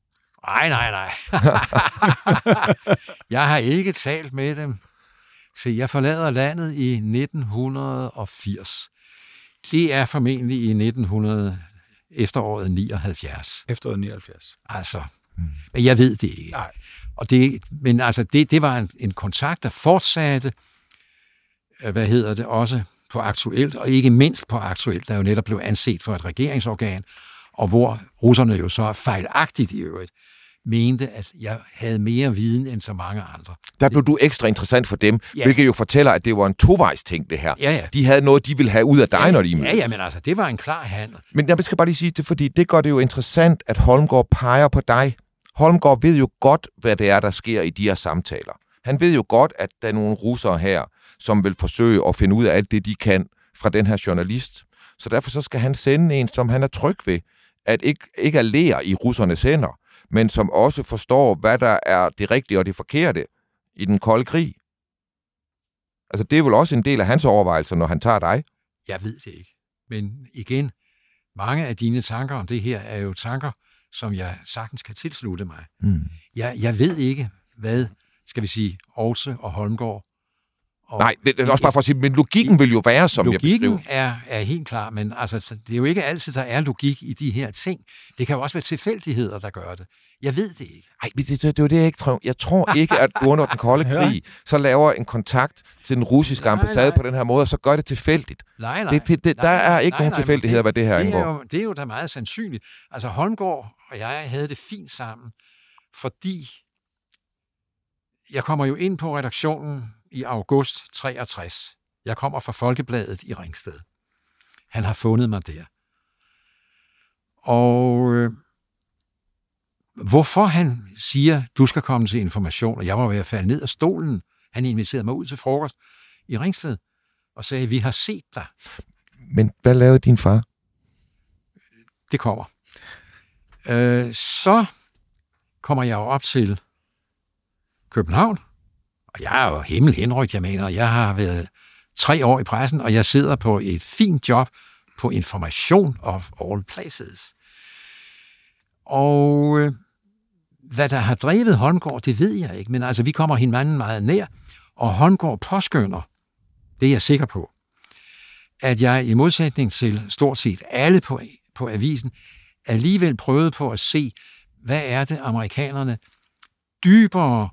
Nej, nej, nej. [LAUGHS] jeg har ikke talt med dem. Se, jeg forlader landet i 1980. Det er formentlig i 1900, efteråret 79. Efteråret 79. Altså, men jeg ved det ikke. Nej. Og det, men altså, det, det var en, en kontakt, der fortsatte, øh, hvad hedder det, også på aktuelt, og ikke mindst på aktuelt, der jo netop blev anset for et regeringsorgan, og hvor russerne jo så fejlagtigt i øvrigt mente, at jeg havde mere viden end så mange andre. Der blev du ekstra interessant for dem, Ja. hvilket jo fortæller, at det var en tovejs ting, det her. Ja, ja. De havde noget, de ville have ud af dig, når de Ja, mødtes. ja, men altså, det var en klar handel. Men jeg skal bare lige sige det, fordi det gør det jo interessant, at Holmgaard peger på dig. Holmgaard ved jo godt, hvad det er, der sker i de her samtaler. Han ved jo godt, at der er nogle russere her, som vil forsøge at finde ud af alt det, de kan fra den her journalist. Så derfor så skal han sende en, som han er tryg ved, at ikke, ikke alere i russernes hænder, men som også forstår, hvad der er det rigtige og det forkerte i den kolde krig. Altså, det er vel også en del af hans overvejelser, når han tager dig. Jeg ved det ikke. Men igen, mange af dine tanker om det her er jo tanker, som jeg sagtens kan tilslutte mig. Mm. Jeg, jeg ved ikke, hvad, skal vi sige, Aarhus og Holmgaard Og Nej, det, det er også bare for at sige, men logikken vil jo være, som logikken jeg beskriver. er, er helt klar, men altså, det er jo ikke altid, der er logik i de her ting. Det kan jo også være tilfældigheder, der gør det. Jeg ved det ikke. Nej, det, det, det er jo det, jeg ikke tror. Jeg tror ikke, at under den kolde [LAUGHS] krig så laver en kontakt til den russiske Nej, ambassade nej. på den her måde, og så gør det tilfældigt. Nej, nej. Det, det, det, nej, der er ikke nej, nogen nej, tilfældigheder, hvad det her det er, angår. jo, det er jo da meget sandsynligt. Altså Holmgaard og jeg havde det fint sammen, fordi jeg kommer jo ind på redaktionen i august 63. Jeg kommer fra Folkebladet i Ringsted. Han har fundet mig der. Og øh, hvorfor han siger, du skal komme til information, og jeg var ved at falde ned af stolen. Han inviterede mig ud til frokost i Ringsted og sagde, vi har set dig. Men hvad lavede din far? Det kommer. Øh, så kommer jeg jo op til København, og jeg er jo himmel henrygt, jeg mener. Jeg har været tre år i pressen, og jeg sidder på et fint job på information of all places. Og øh, hvad der har drevet Holmgård, det ved jeg ikke, men altså, vi kommer hinanden meget nær, og Holmgård påskynder, det er jeg sikker på, at jeg i modsætning til stort set alle på, på avisen, alligevel prøvede på at se, hvad er det, amerikanerne dybere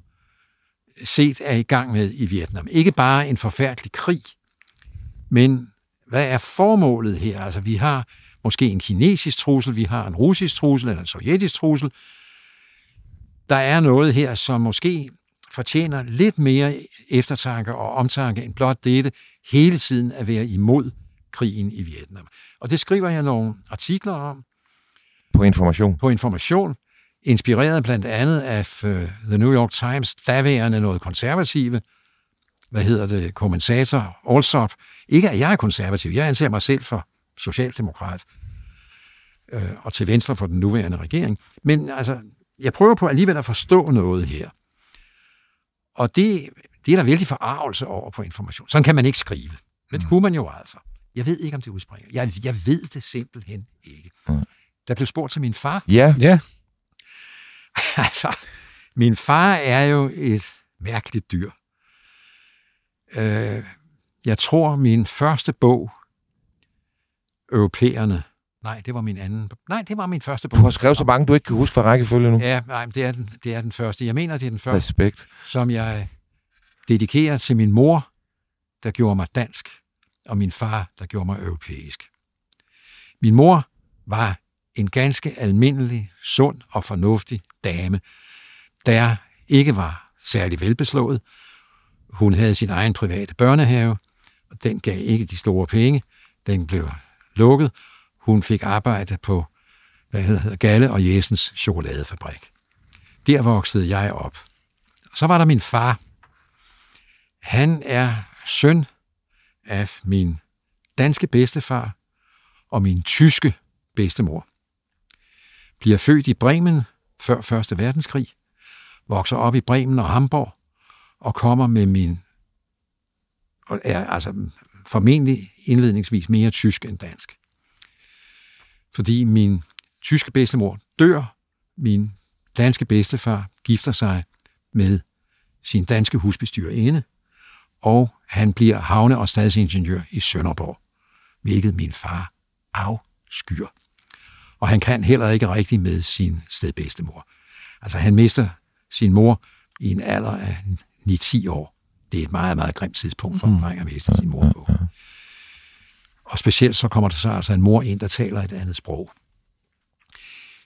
set er i gang med i Vietnam. Ikke bare en forfærdelig krig, men hvad er formålet her? Altså, vi har måske en kinesisk trussel, vi har en russisk trussel eller en sovjetisk trussel. Der er noget her, som måske fortjener lidt mere eftertanke og omtanke end blot dette hele tiden at være imod krigen i Vietnam. Og det skriver jeg nogle artikler om På information. på Information, inspireret blandt andet af øh, The New York Times, daværende noget konservative, hvad hedder det, kommentator Alsop. Ikke at jeg er konservativ, jeg anser mig selv for socialdemokrat øh, og til venstre for den nuværende regering. Men altså, jeg prøver på alligevel at forstå noget her. Og det, det er der vældig forarvelse over på information. Sådan kan man ikke skrive. Men det kunne man jo altså. Jeg ved ikke, om det udspringer. Jeg, jeg ved det simpelthen ikke. Der blev spurgt til min far. Ja, Ja, [LAUGHS] altså, min far er jo et mærkeligt dyr. Øh, jeg tror, min første bog, Europæerne, nej, det var min anden, nej, det var min første bog. du har skrevet så mange, du ikke kan huske fra rækkefølge nu. Ja, nej, det er, den, det er den første. Jeg mener, det er den første, Respekt. som jeg dedikerer til min mor, der gjorde mig dansk, og min far, der gjorde mig europæisk. Min mor var en ganske almindelig, sund og fornuftig dame, der ikke var særlig velbeslået. Hun havde sin egen private børnehave, og den gav ikke de store penge. Den blev lukket. Hun fik arbejde på hvad hedder Galle og Jessens chokoladefabrik. Der voksede jeg op. Så var der min far. Han er søn af min danske bedstefar og min tyske bedstemor. Bliver født i Bremen før Første verdenskrig, vokser op i Bremen og Hamburg og kommer med min og er altså formentlig indledningsvis mere tysk end dansk. Fordi min tyske bedstemor dør, min danske bedstefar gifter sig med sin danske husbestyrerinde, og han bliver havne- og stadsingeniør i Sønderborg, hvilket min far afskyr. Og han kan heller ikke rigtig med sin stedbedstemor. Altså han mister sin mor i en alder af 9-10 år. Det er et meget, meget grimt tidspunkt for en dreng at miste sin mor på. Og specielt så kommer der så altså en mor ind, der taler et andet sprog.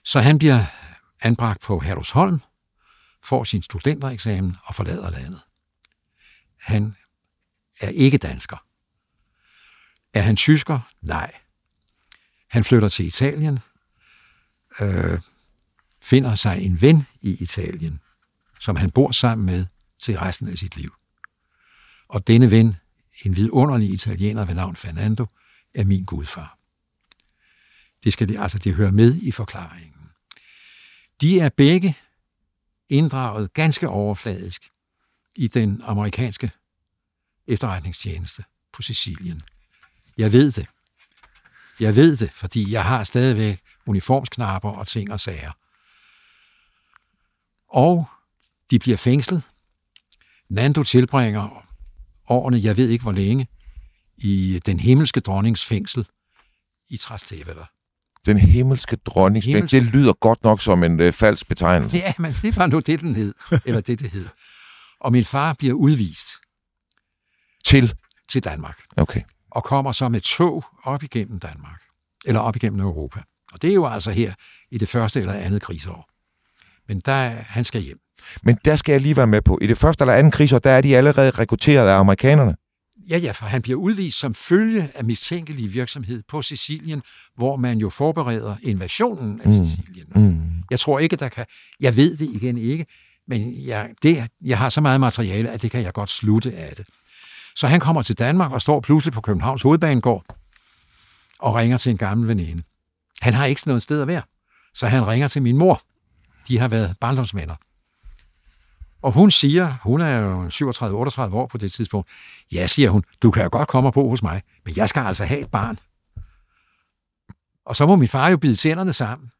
Så han bliver anbragt på Herlufsholm, får sin studentereksamen og forlader landet. Han er ikke dansker. Er han tysker? Nej. Han flytter til Italien, øh, finder sig en ven i Italien, som han bor sammen med til resten af sit liv. Og denne ven, en vidunderlig italiener ved navn Fernando, er min gudfar. Det skal det, altså det hører med i forklaringen. De er begge inddraget ganske overfladisk i den amerikanske efterretningstjeneste på Sicilien. Jeg ved det. Jeg ved det, fordi jeg har stadigvæk uniformsknapper og ting og sager. Og de bliver fængslet. Nando tilbringer årene, jeg ved ikke hvor længe, i den himmelske dronnings fængsel i Trastevere. Den himmelske dronning. Himmelske- Det lyder godt nok som en øh, falsk betegnelse. Ja, men det var nu det, den hed. Eller det, det hed. Og min far bliver udvist Til. til Danmark. Okay. og kommer så med tog op igennem Danmark, eller op igennem Europa. Og det er jo altså her i det første eller andet krigsår. Men der, han skal hjem. Men der skal jeg lige være med på. I det første eller andet krigsår, der er de allerede rekrutteret af amerikanerne. Ja, ja, for han bliver udvist som følge af mistænkelig virksomhed på Sicilien, hvor man jo forbereder invasionen af Mm. Sicilien. Mm. Jeg tror ikke, der kan... Jeg ved det igen ikke, men jeg, det, jeg har så meget materiale, at det kan jeg godt slutte af det. Så han kommer til Danmark og står pludselig på Københavns Hovedbanegård og ringer til en gammel veninde. Han har ikke noget sted at være, så han ringer til min mor. De har været barndomsvenner. Og hun siger, hun er jo 37-38 år på det tidspunkt, ja, siger hun, du kan jo godt komme og bo hos mig, men jeg skal altså have et barn. Og så må min far jo bide tænderne sammen.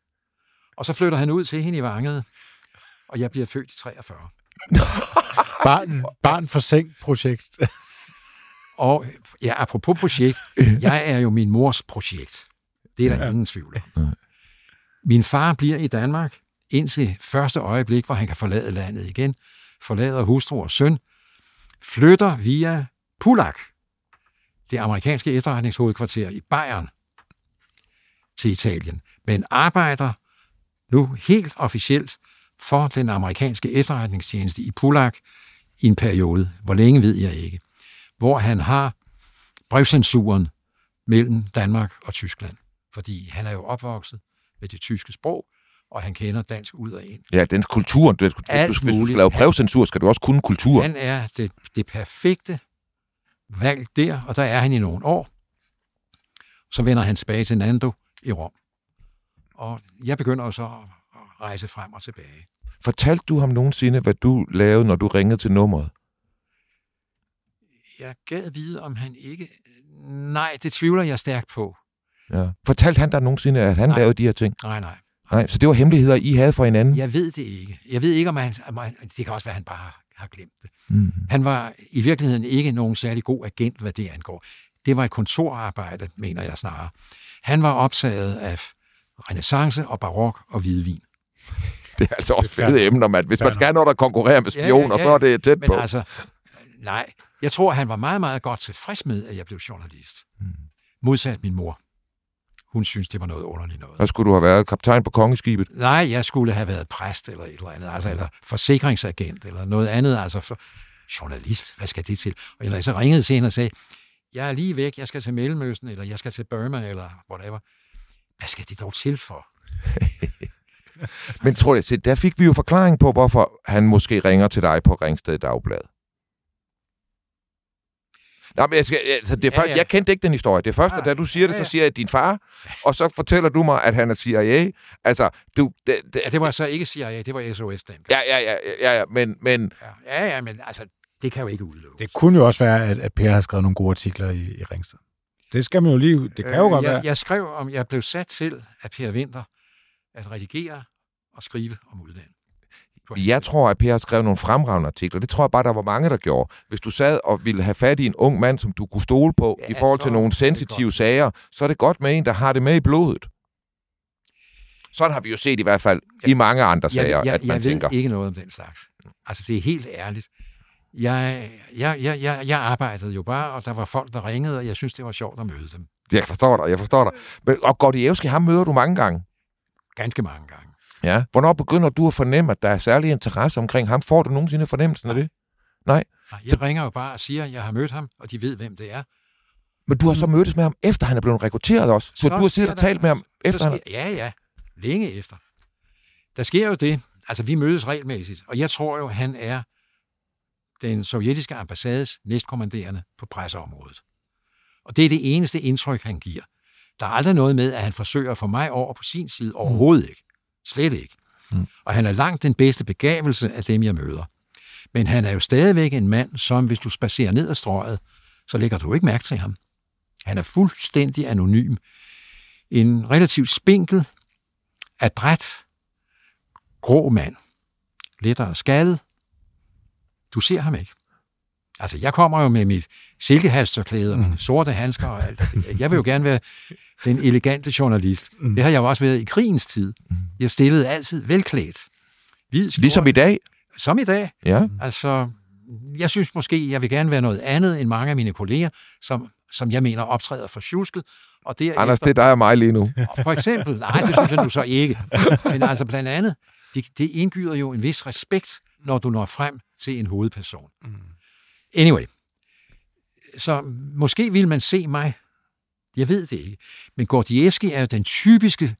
Og så flytter han ud til hende i Vanget, og jeg bliver født i 43. [LAUGHS] Barn, barn for seng projekt. Og ja, apropos projekt, jeg er jo min mors projekt. Det er der ja. ingen tvivl om. Min far bliver i Danmark indtil første øjeblik, hvor han kan forlade landet igen, forlader hustru og søn, flytter via Pulak, det amerikanske efterretningshovedkvarter i Bayern, til Italien, men arbejder nu helt officielt for den amerikanske efterretningstjeneste i Pulak i en periode. Hvor længe ved jeg ikke. Hvor han har brevcensuren mellem Danmark og Tyskland. Fordi han er jo opvokset med det tyske sprog, og han kender dansk ud og ind. Ja, dens kultur. Du, Alt hvis du skal muligt. lave brevcensur, skal du også kunne kultur. Han er det, det perfekte valg der, og der er han i nogle år. Så vender han tilbage til Nando i Rom. Og jeg begynder så at at rejse frem og tilbage. Fortalte du ham nogensinde, hvad du lavede, når du ringede til nummeret? Jeg gad vide, om han ikke... Nej, det tvivler jeg stærkt på. Ja. Fortalte han dig nogensinde, at han Nej. lavede de her ting? Nej, nej. Nej, så det var hemmeligheder, I havde for hinanden? Jeg ved det ikke. Jeg ved ikke, om han... Det kan også være, at han bare har glemt det. Mm. Han var i virkeligheden ikke nogen særlig god agent, hvad det angår. Det var et kontorarbejde, mener jeg snarere. Han var optaget af renaissance og barok og hvidvin. [LAUGHS] Det er altså også fede emner, mand. Hvis man skal have noget, der konkurrerer med spioner, så er det tæt Men på. altså, nej. Jeg tror, han var meget, meget godt tilfreds med, at jeg blev journalist. Mm. Modsat min mor. Hun synes, det var noget underligt noget. Så skulle du have været kaptajn på kongeskibet. Nej, jeg skulle have været præst eller et eller andet, altså, eller forsikringsagent eller noget andet, altså for journalist, hvad skal det til? Og jeg så ringede hende og sagde, jeg er lige væk, jeg skal til Mellemøsten, eller jeg skal til Burma, eller whatever. Hvad skal det dog til for? [LAUGHS] Men tror jeg, der fik vi jo forklaring på, hvorfor han måske ringer til dig på Ringsted Dagblad. Nå, men jeg, skal, altså, det er Ja, først, ja. jeg kendte ikke den historie. Det første, Nej, da du siger det, ja, så ja. siger jeg din far, og så fortæller du mig, at han er CIA. Altså, du... Det, det, Ja, det var så ikke CIA, det var SOS dengang. ja, ja, ja, ja, ja, men, men Ja, ja, men altså, det kan jo ikke udelukkes. Det kunne jo også være, at, at Per har skrevet nogle gode artikler i, i Ringsted. Det skal man jo lige... Det kan jo godt Øh, jeg, være. Jeg skrev om, jeg blev sat til af Per Winter at redigere og skrive om udlandet. Jeg tror, at Per har skrevet nogle fremragende artikler. Det tror jeg bare, der var mange, der gjorde. Hvis du sad og ville have fat i en ung mand, som du kunne stole på Ja, i forhold til nogle sensitive sager, så er det godt med en, der har det med i blodet. Sådan har vi jo set i hvert fald i mange andre sager, jeg, jeg, at man jeg tænker. ved ikke noget om den slags. Altså, det er helt ærligt. Jeg, jeg, jeg, jeg, jeg arbejdede jo bare, og der var folk, der ringede, og jeg synes, det var sjovt at møde dem. Jeg forstår dig, jeg forstår dig. Men, og Gordievski, ham møder du mange gange. Ganske mange gange. Ja. Hvornår begynder du at fornemme, at der er særlig interesse omkring ham? Får du nogensinde fornemmelsen af det? Nej, Jeg ringer jo bare og siger, at jeg har mødt ham, og de ved, hvem det er. Men du har så mødtes med ham, efter han er blevet rekrutteret også. Så, Så du har siddet og talt med ham, efter han... sker, ja, ja. Længe efter. Der sker jo det. Altså, vi mødes regelmæssigt, og jeg tror jo, han er den sovjetiske ambassades næstkommanderende på presseområdet. Og det er det eneste indtryk, han giver. Der er aldrig noget med, at han forsøger at få mig over på sin side. Overhovedet ikke. Slet ikke. Mm. Og han er langt den bedste begavelse af dem, jeg møder. Men han er jo stadigvæk en mand, som hvis du spacerer ned ad strøget, så lægger du ikke mærke til ham. Han er fuldstændig anonym. En relativt spinkel, adræt, grå mand. Lettere skaldet. Du ser ham ikke. Altså, jeg kommer jo med mit silkehalstørklæde og mine sorte handsker og alt. Jeg vil jo gerne være den elegante journalist. Det har jeg jo også været i krigens tid. Jeg stillede altid velklædt. Hvid Ligesom i dag. Som i dag. Ja. Altså, jeg synes måske, jeg vil gerne være noget andet end mange af mine kolleger, som, som jeg mener optræder for tjusket. Og derefter, Anders, det er dig og mig lige nu. for eksempel, nej, det synes jeg nu så ikke. Men altså blandt andet, det, det indgyder jo en vis respekt, når du når frem til en hovedperson. Anyway, så måske vil man se mig, jeg ved det ikke, men Gordievski er jo den typiske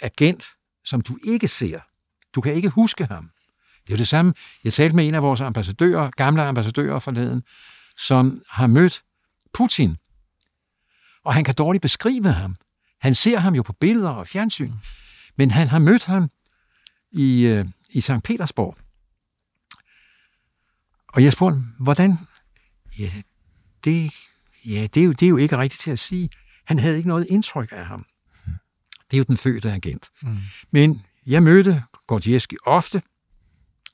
agent, som du ikke ser. Du kan ikke huske ham. Det er jo det samme. Jeg talte med en af vores ambassadører, gamle ambassadører forleden, som har mødt Putin. Og han kan dårligt beskrive ham. Han ser ham jo på billeder og fjernsyn. Men han har mødt ham i, øh, i St. Petersborg. Og jeg spurgte, hvordan? Ja, det, ja det, er jo, det er jo ikke rigtigt til at sige. Han havde ikke noget indtryk af ham. Det er jo den fødte agent. Mm. Men jeg mødte Gordievski ofte.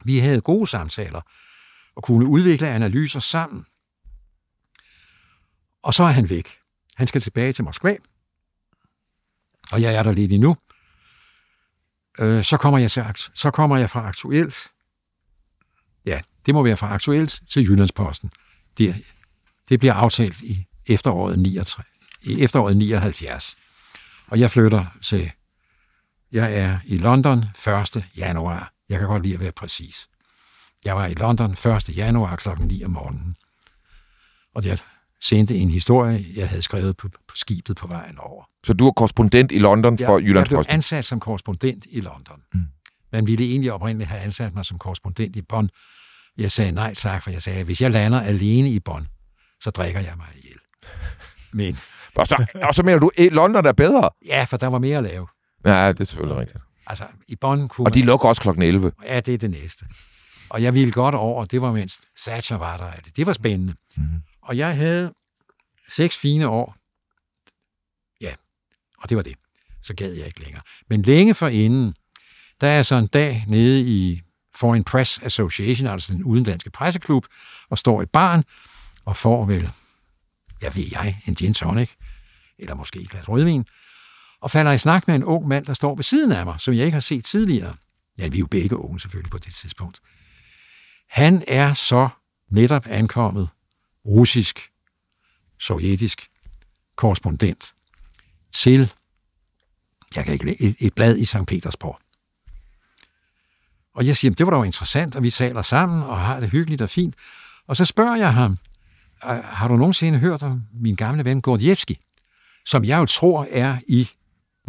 Vi havde gode samtaler og kunne udvikle analyser sammen. Og så er han væk. Han skal tilbage til Moskva. Og jeg er der lidt endnu. Øh, så, kommer jeg til, så kommer jeg fra Aktuelt. Ja, det må være fra Aktuelt til Jyllandsposten. Det, det bliver aftalt i efteråret, 69, i efteråret 79. Og jeg flytter til... Jeg er i London 1. januar. Jeg kan godt lide at være præcis. Jeg var i London 1. januar kl. 9 om morgenen. Og jeg sendte en historie, jeg havde skrevet på, på skibet på vejen over. Så du er korrespondent i London for Jeg, jeg blev Jyllandsposten. ansat som korrespondent i London. Mm. Man ville egentlig oprindeligt have ansat mig som korrespondent i Bonn. Jeg sagde nej tak, for jeg sagde, hvis jeg lander alene i Bonn, så drikker jeg mig ihjel. [LAUGHS] Men [LAUGHS] Og så, og så mener du, at London er bedre? ja, for der var mere at lave. Ja, det er selvfølgelig rigtigt. Altså, i Bonn kunne Og de lukker også klokken 11. man, ja, det er det næste. Og jeg ville godt over, det var mens Thatcher var der. Det var spændende. Mm. Og jeg havde seks fine år. Ja, og det var det. Så gad jeg ikke længere. Men længe forinden, der er så en dag nede i Foreign Press Association, altså den udenlandske presseklub, og står i baren og får vel, jeg ved jeg, en gin tonic, eller måske et glas rødvin, og falder i snak med en ung mand, der står ved siden af mig, som jeg ikke har set tidligere. Ja, vi er jo begge unge selvfølgelig på det tidspunkt. Han er så netop ankommet russisk, sovjetisk korrespondent til jeg kan ikke, et, et blad i St. Petersborg. Og jeg siger, det var da jo interessant, og vi taler sammen og har det hyggeligt og fint. Og så spørger jeg ham, har du nogensinde hørt om min gamle ven Gordievski, som jeg jo tror er i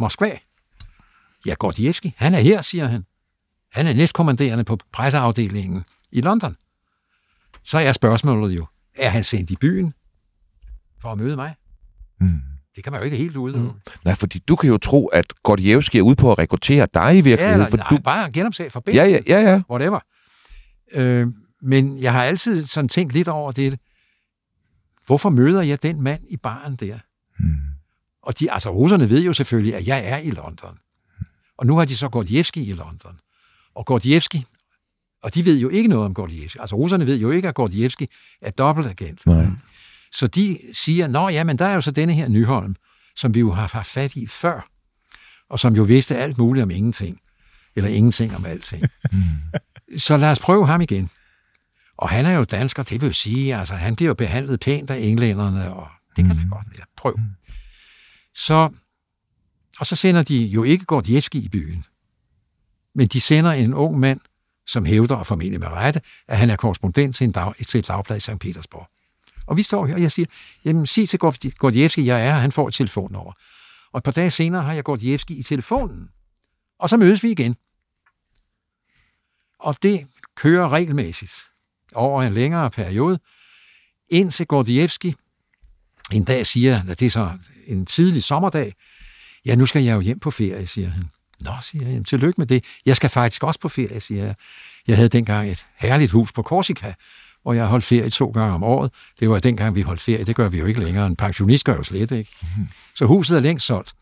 Moskva? Ja, Gordievski, han er her, siger han. Han er næstkommanderende på presseafdelingen i London. Så er spørgsmålet jo, er han sendt i byen for at møde mig? Mm. Det kan man jo ikke helt udelukke. Mm. Nej, fordi du kan jo tro, at Gordievski er ude på at rekruttere dig i Ja, virkeligheden. eller, for nej, du... bare genopsag ja, forbindelse. ja, ja, ja. whatever. Øh, men jeg har altid sådan tænkt lidt over det. Hvorfor møder jeg den mand i baren der? Hmm. Og de, altså russerne ved jo selvfølgelig, at jeg er i London. Og nu har de så Gordievski i London. Og Gordievski, og de ved jo ikke noget om Gordievski. Altså russerne ved jo ikke, at Gordievski er dobbeltagent. Nej. Så de siger, nå ja, men der er jo så denne her Nyholm, som vi jo har haft fat i før, og som jo vidste alt muligt om ingenting, eller ingenting om alting. så lad os prøve ham igen. Og han er jo dansker, det vil jo sige, altså han bliver jo behandlet pænt af englænderne, og det kan da godt være. Prøv. Så, og så sender de jo ikke Gordievski i byen, men de sender en ung mand, som hævder, og formentlig med rette, at han er korrespondent til, en dag, til et dagblad i St. Petersborg. Og vi står her, og jeg siger, jamen sig til Gordievski, jeg er her, han får et telefonnummer. Og et par dage senere har jeg Gordievski i telefonen. Og så mødes vi igen. Og det kører regelmæssigt over en længere periode, indtil Gordievski en dag siger, at det er så en tidlig sommerdag, ja, nu skal jeg jo hjem på ferie, siger han. Nå, siger jeg, tillykke med det. Jeg skal faktisk også på ferie, siger jeg. Jeg havde dengang et herligt hus på Korsika, hvor jeg holdt ferie to gange om året. Det var dengang, vi holdt ferie. Det gør vi jo ikke længere. En pensionist gør jo slet ikke. Så huset er længst solgt.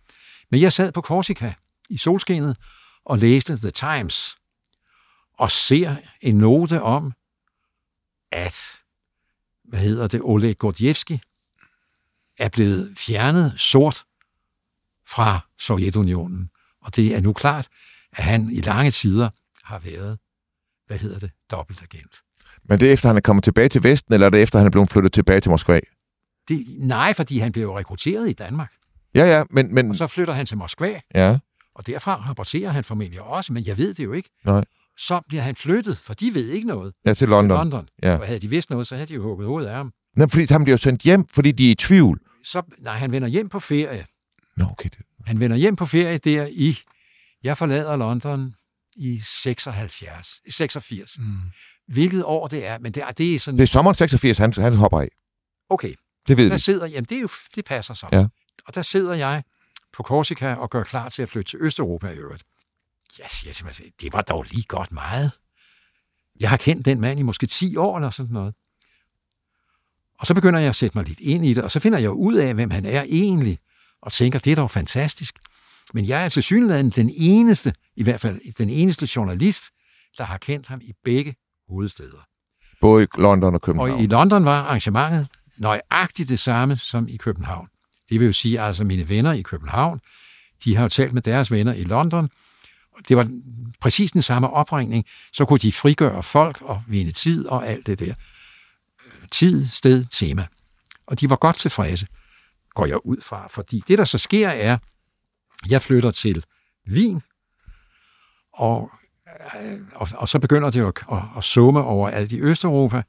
Men jeg sad på Korsika i solskinnet og læste The Times og ser en note om, at hvad hedder det, Oleg Gordievski, er blevet fjernet sort fra Sovjetunionen. Og det er nu klart, at han i lange tider har været, hvad hedder det, dobbeltagent. Men det er efter, han er kommet tilbage til Vesten, eller er det efter, han er blevet flyttet tilbage til Moskva? Det, nej, fordi han blev rekrutteret i Danmark. Ja, ja, men... men Og så flytter han til Moskva, ja, og derfra rapporterer han formentlig også, men jeg ved det jo ikke. Nej. Så bliver han flyttet, for de ved ikke noget. ja, til Til London. London. Ja. Og havde de vidst noget, så havde de jo hugget hovedet af ham. Nej, fordi han bliver sendt hjem, fordi de er i tvivl. Så, nej, han vender hjem på ferie. Nå, okay. Han vender hjem på ferie der i, jeg forlader London i 76, 86. Mm. Hvilket år det er, men det er, det er sådan, det er sommeren 86, han, han hopper af. okay, Det ved der vi. sidder, jamen det, er jo, det passer så. Ja. Og der sidder jeg på Korsika og gør klar til at flytte til Østeuropa i øvrigt. Jeg siger til mig selv, det var dog lige godt meget. Jeg har kendt den mand i måske 10 år eller sådan noget. Og så begynder jeg at sætte mig lidt ind i det, og så finder jeg ud af, hvem han er egentlig, og tænker, det er dog fantastisk. Men jeg er til synligheden den eneste, i hvert fald den eneste journalist, der har kendt ham i begge hovedsteder. Både i London og København. Og i London var arrangementet nøjagtigt det samme som i København. Det vil jo sige, altså mine venner i København, de har jo talt med deres venner i London. Det var præcis den samme opringning. Så kunne de frigøre folk og vinde tid og alt det der. Tid, sted, tema. Og de var godt tilfredse, går jeg ud fra. Fordi det, der så sker, er, jeg flytter til Wien, og, øh, og, og så begynder det jo at, at, at summe over alt i Østeuropa,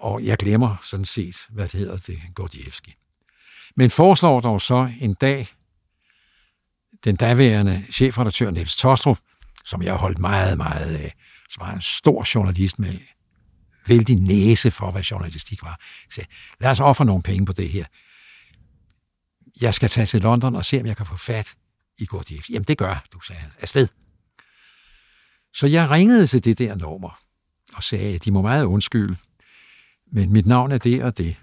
og jeg glemmer sådan set, hvad det hedder, det Gordievski. Men foreslår dog så en dag den daværende chefredaktør Niels Tostrup, som jeg holdt meget, meget af, som var en stor journalist med vældig næse for, hvad journalistik var, sagde, lad os ofre nogle penge på det her. Jeg skal tage til London og se, om jeg kan få fat i Gordievski. Jamen, det gør du, sagde han. Afsted. Så jeg ringede til det der nummer og sagde, at de må meget undskylde, men mit navn er det og det.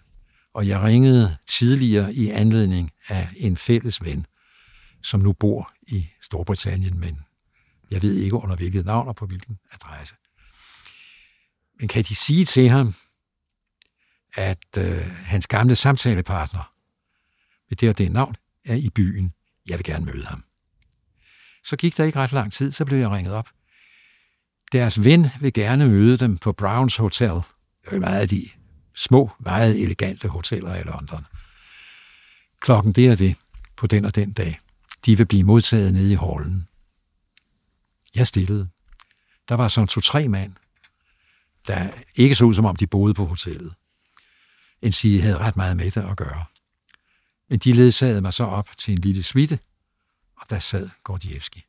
Og jeg ringede tidligere i anledning af en fælles ven, som nu bor i Storbritannien, men jeg ved ikke under hvilket navn og på hvilken adresse. Men kan de sige til ham, at øh, hans gamle samtalepartner med det og det navn er i byen. Jeg vil gerne møde ham. Så gik der ikke ret lang tid, så blev jeg ringet op. Deres ven vil gerne møde dem på Browns Hotel. Det er meget af de små, meget elegante hoteller i London. Klokken det er det, på den og den dag. De vil blive modtaget nede i hallen. Jeg stillede. Der var sådan to-tre mand, der ikke så ud, som om de boede på hotellet. En sige havde ret meget med det at gøre. Men de ledsagede mig så op til en lille suite, og der sad Gordievski.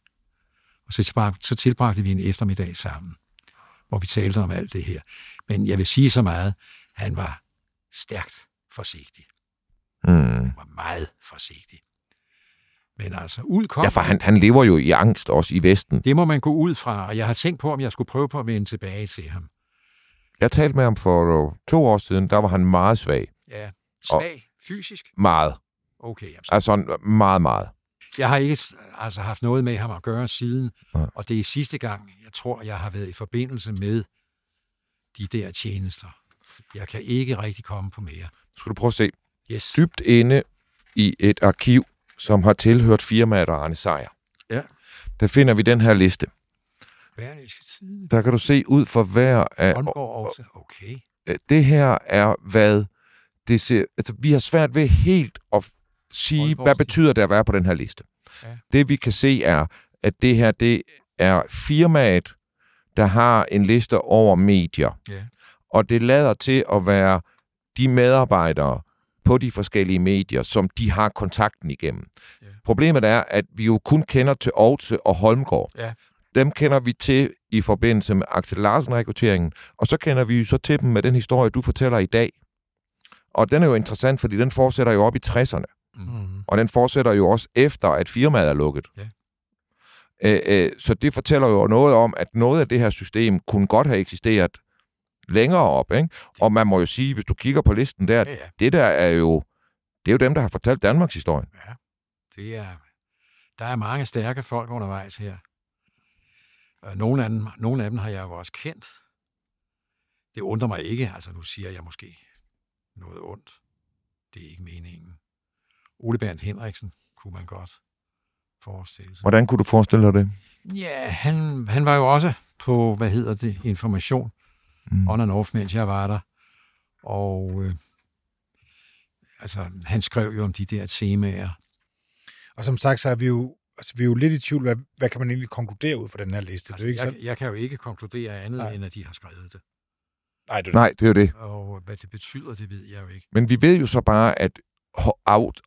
Og så tilbragte, så tilbragte vi en eftermiddag sammen, hvor vi talte om alt det her. Men jeg vil sige så meget, han var stærkt forsigtig. Mm. Han var meget forsigtig. Men altså, ud kom Ja, for han, han lever jo i angst også i Vesten. Det må man gå ud fra, og jeg har tænkt på, om jeg skulle prøve på at vende tilbage til ham. Jeg talte med ham for øh, to år siden, der var han meget svag. Ja, svag, fysisk? Meget. Okay, jamen, så- Altså meget, meget. Jeg har ikke altså, haft noget med ham at gøre siden, Nej. og det er sidste gang, jeg tror, jeg har været i forbindelse med de der tjenester. Jeg kan ikke rigtig komme på mere. Skal du prøve at se. Yes. Dybt inde i et arkiv, som har tilhørt firmaet og Arne Sejer. Ja. Der finder vi den her liste. Der kan du se ud for hver af... Også. Okay. Øh, Det her er, hvad det ser... Altså, vi har svært ved helt at sige, Aalborg hvad betyder det at være på den her liste. Ja. Det vi kan se er, at det her, det er firmaet, der har en liste over medier. Ja. Og det lader til at være de medarbejdere på de forskellige medier, som de har kontakten igennem. Ja. Problemet er, at vi jo kun kender til Aarhus og Holmgaard. Ja. Dem kender vi til i forbindelse med Axel Larsen-rekrutteringen, og så kender vi jo så til dem med den historie, du fortæller i dag. Og den er jo interessant, fordi den fortsætter jo op i 60'erne, Mm. og den fortsætter jo også efter, at firmaet er lukket. Ja. Øh, øh, så det fortæller jo noget om, at noget af det her system kunne godt have eksisteret længere op. Ikke? Og man må jo sige, hvis du kigger på listen der, Ja, ja. det der er jo, det er jo dem, der har fortalt Danmarks historie. ja. Det er, der er mange stærke folk undervejs her. Og Nogle af, dem, nogle af dem har jeg jo også kendt. Det undrer mig ikke. Altså, nu siger jeg måske noget ondt. Det er ikke meningen. Ole Bernd Henriksen kunne man godt forestille sig. Hvordan kunne du forestille dig det? Ja, han, han var jo også på, hvad hedder det, information Mm. on and off, mens jeg var der. Og øh, altså, han skrev jo om de der temaer. Og som sagt, så er vi jo, altså, vi er jo lidt i tvivl, hvad, hvad kan man egentlig konkludere ud fra den her liste? Altså, det er jo ikke jeg, sådan, jeg kan jo ikke konkludere andet, Nej. End at de har skrevet det. nej, det er Nej, det er jo det. Og hvad det betyder, det ved jeg jo ikke. Men vi ved jo så bare, at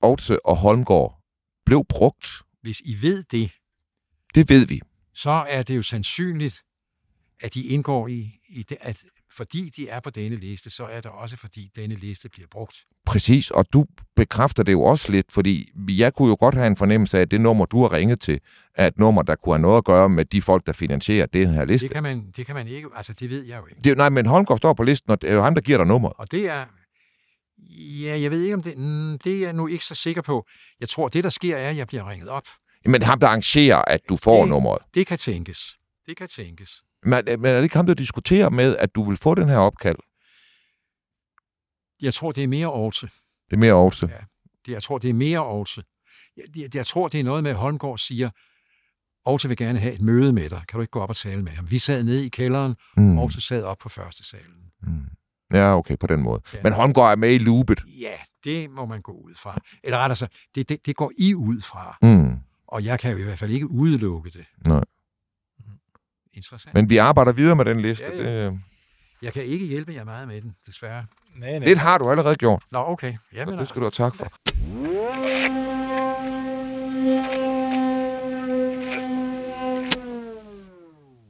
Autse og Holmgaard blev brugt. Hvis I ved det, Det ved vi. så er det jo sandsynligt, at de indgår i, i det, at fordi de er på denne liste, så er det også fordi denne liste bliver brugt. Præcis, og du bekræfter det jo også lidt, fordi jeg kunne jo godt have en fornemmelse af, at det nummer, du har ringet til, er et nummer, der kunne have noget at gøre med de folk, der finansierer den her liste. Det kan man, det kan man ikke, altså det ved jeg jo ikke. Det, nej, men Holmgaard står på listen, og det er jo ham, der giver dig nummeret. Og det er, ja, jeg ved ikke om det, mm, det er jeg nu ikke så sikker på. Jeg tror, det der sker er, at jeg bliver ringet op. Men ham, der arrangerer, at du får Det- nummeret. Det kan tænkes. Det kan tænkes. Men, men er det ikke ham, der diskuterer med, at du vil få den her opkald? Jeg tror, det er mere Aarhus. Det er mere også. Ja. Det, jeg tror, det er mere Aarhus. Jeg, jeg, jeg tror, det er noget med, at Holmgaard siger, Aarhus vil gerne have et møde med dig. Kan du ikke gå op og tale med ham? Vi sad nede i kælderen, Mm. Aarhus sad op på første salen. Mm. Ja, okay, på den måde. Ja. Men Holmgaard er med i loopet. Ja, det må man gå ud fra. Eller rettere sagt, det, det, det går I ud fra. Mm. Og jeg kan jo i hvert fald ikke udelukke det. Nej. Interessant. Men vi arbejder videre med den liste. Ja, Ja. Det, Jeg kan ikke hjælpe jer meget med den, desværre. nej, nej. lidt har du allerede gjort. Nå, okay. Jamen, Og det skal du have tak for.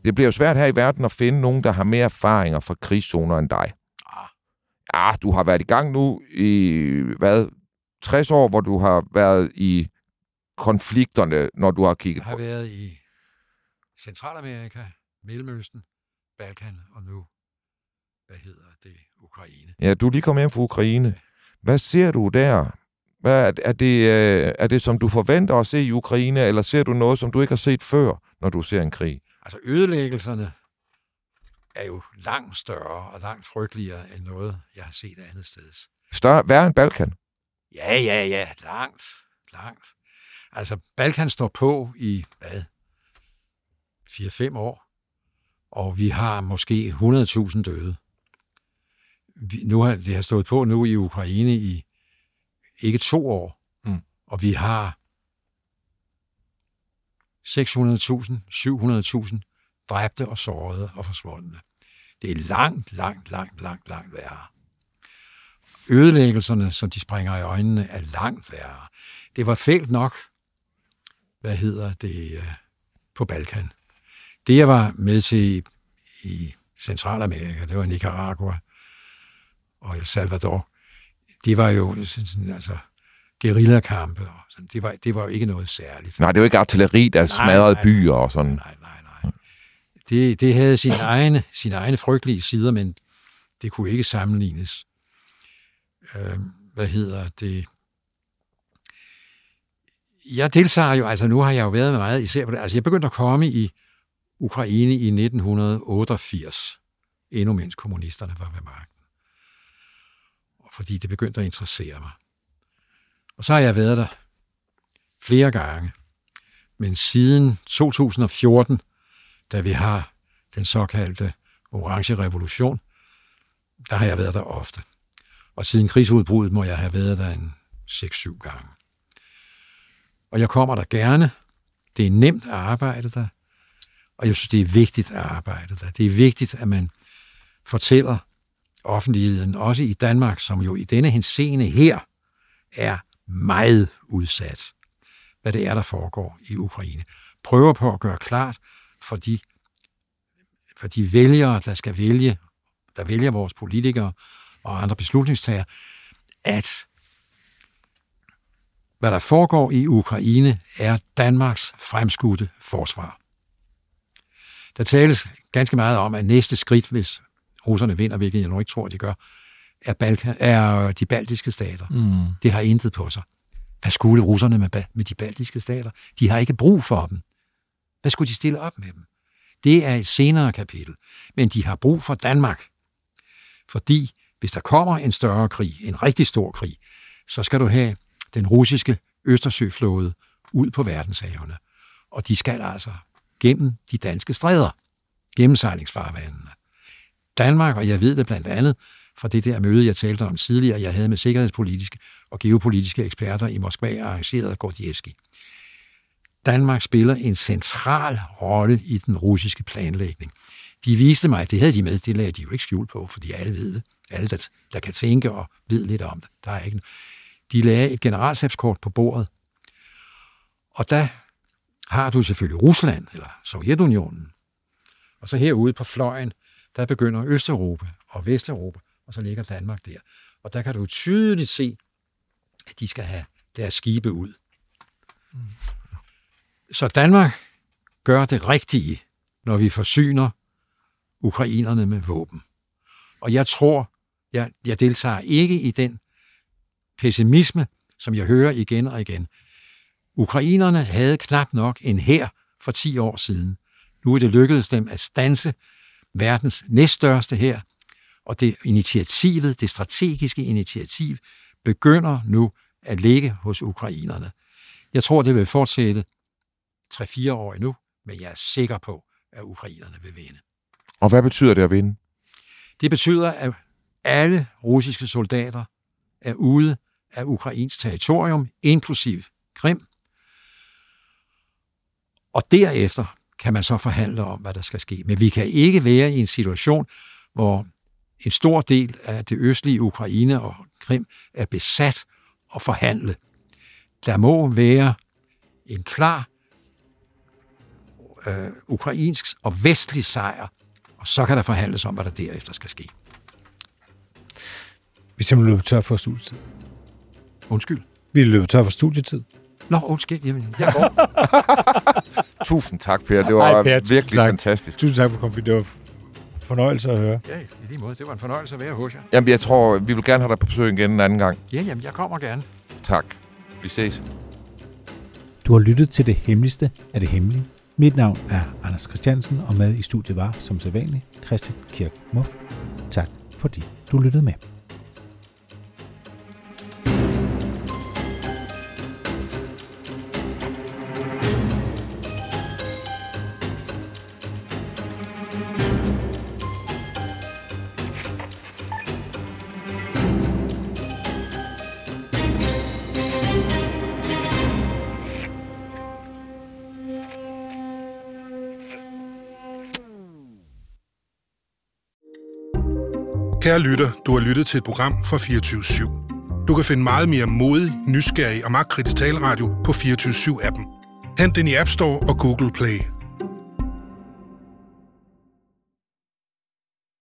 Det bliver jo svært her i verden at finde nogen, der har mere erfaringer fra krigszoner end dig. Ah. Ja, du har været i gang nu i, hvad, 60 år, hvor du har været i konflikterne, når du har kigget Jeg har på. været i Centralamerika, Mellemøsten, Balkan og nu, hvad hedder det, Ukraine. Ja, du er lige kommet hjem fra Ukraine. Hvad ser du der? Hvad, er, det, øh, er det, som du forventer at se i Ukraine, eller ser du noget, som du ikke har set før, når du ser en krig? Altså ødelæggelserne er jo langt større og langt frygteligere end noget, jeg har set andet sted. Større, værre end Balkan? Ja, ja, ja, langt, langt. Altså Balkan står på i, hvad, 4-5 år, og vi har måske 100.000 døde. Vi, nu har, det har stået på nu i Ukraine i ikke to år, Mm. og vi har 600.000, 700.000 dræbte og sårede og forsvundne. Det er langt, langt, langt, langt, langt værre. Ødelæggelserne, som de springer i øjnene, er langt værre. Det var fælt nok, hvad hedder det, øh, på Balkan. Det, jeg var med til i, i Centralamerika, det var Nicaragua og El Salvador, det var jo sådan, altså guerillakampe. Og sådan. Det, var, det var jo ikke noget særligt. Nej, det jo ikke artilleri, der smadrede nej, byer og sådan. Nej, nej, nej. Det, det havde sine [LAUGHS] egne, sine egne frygtelige sider, men det kunne ikke sammenlignes. Øh, hvad hedder det? Jeg deltager jo, altså nu har jeg jo været med meget især på det. Altså jeg begyndte at komme i Ukraine i 1988, endnu mens kommunisterne var ved magten. Og fordi det begyndte at interessere mig. Og så har jeg været der flere gange. Men siden 2014, da vi har den såkaldte orange revolution, der har jeg været der ofte. Og siden krigsudbruddet må jeg have været der en 6-7 gange. Og jeg kommer der gerne. Det er nemt at arbejde der. Og jeg synes, det er vigtigt at arbejde der. Det er vigtigt, at man fortæller offentligheden, også i Danmark, som jo i denne henseende her er meget udsat, hvad det er, der foregår i Ukraine. Prøver på at gøre klart for de, for de vælgere, der skal vælge, der vælger vores politikere og andre beslutningstagere, at hvad der foregår i Ukraine, er Danmarks fremskudte forsvar. Der tales ganske meget om, at næste skridt, hvis russerne vinder, hvilket jeg nu ikke tror, de gør, er, Balkan, er de baltiske stater. Mm. Det har intet på sig. Hvad skulle russerne med, med de baltiske stater? De har ikke brug for dem. Hvad skulle de stille op med dem? Det er et senere kapitel. Men de har brug for Danmark. Fordi hvis der kommer en større krig, en rigtig stor krig, så skal du have den russiske Østersøflåde ud på verdenshavene. Og de skal altså gennem de danske stræder, gennemsejlingsfarvandene. Danmark, og jeg ved det blandt andet fra det der møde, jeg talte om tidligere, jeg havde med sikkerhedspolitiske og geopolitiske eksperter i Moskva arrangeret af Gordievski. Danmark spiller en central rolle i den russiske planlægning. De viste mig, at det havde de med, det lagde de jo ikke skjul på, fordi alle ved det. Alle, der, der kan tænke og ved lidt om det. Der er ikke De lagde et generalstabskort på bordet, og der har du selvfølgelig Rusland, eller Sovjetunionen. Og så herude på fløjen, der begynder Østeuropa og Vesteuropa, og så ligger Danmark der. Og der kan du tydeligt se, at de skal have deres skibe ud. Mm. Så Danmark gør det rigtige, når vi forsyner ukrainerne med våben. Og jeg tror, jeg, jeg deltager ikke i den pessimisme, som jeg hører igen og igen. Ukrainerne havde knap nok en hær for 10 år siden. Nu er det lykkedes dem at stanse verdens næststørste hær, og det initiativet, det strategiske initiativ, begynder nu at ligge hos ukrainerne. Jeg tror, det vil fortsætte 3-4 år endnu, men jeg er sikker på, at ukrainerne vil vinde. Og hvad betyder det at vinde? Det betyder, at alle russiske soldater er ude af Ukrains territorium, inklusiv Krim. Og derefter kan man så forhandle om, hvad der skal ske. Men vi kan ikke være i en situation, hvor en stor del af det østlige Ukraine og Krim er besat og forhandle. Der må være en klar øh, ukrainsk og vestlig sejr, og så kan der forhandles om, hvad der derefter skal ske. Vi simpelthen løbet tør for studietid. Undskyld. Vi er løbet tør for studietid. Nå, undskyld. Jamen, jeg går. [LAUGHS] Tusind tak, Per. Det var Ej, per, virkelig tak. fantastisk. Tusind tak for kommet. Det var fornøjelse at høre. Ja, i lige måde. Det var en fornøjelse at være hos jer. Jamen, jeg tror, vi vil gerne have dig på besøg igen en anden gang. Ja, jamen, jeg kommer gerne. Tak. Vi ses. Du har lyttet til det hemmeligste af det hemmelige. Mit navn er Anders Christiansen, og med i studiet var, som sædvanligt, Christian Kirk Muff. Tak fordi du lyttede med. Kære lytter, du har lyttet til et program fra 24 /7. Du kan finde meget mere modig, nysgerrig og magtkritisk taleradio på 24 7 appen Hent den i App Store og Google Play.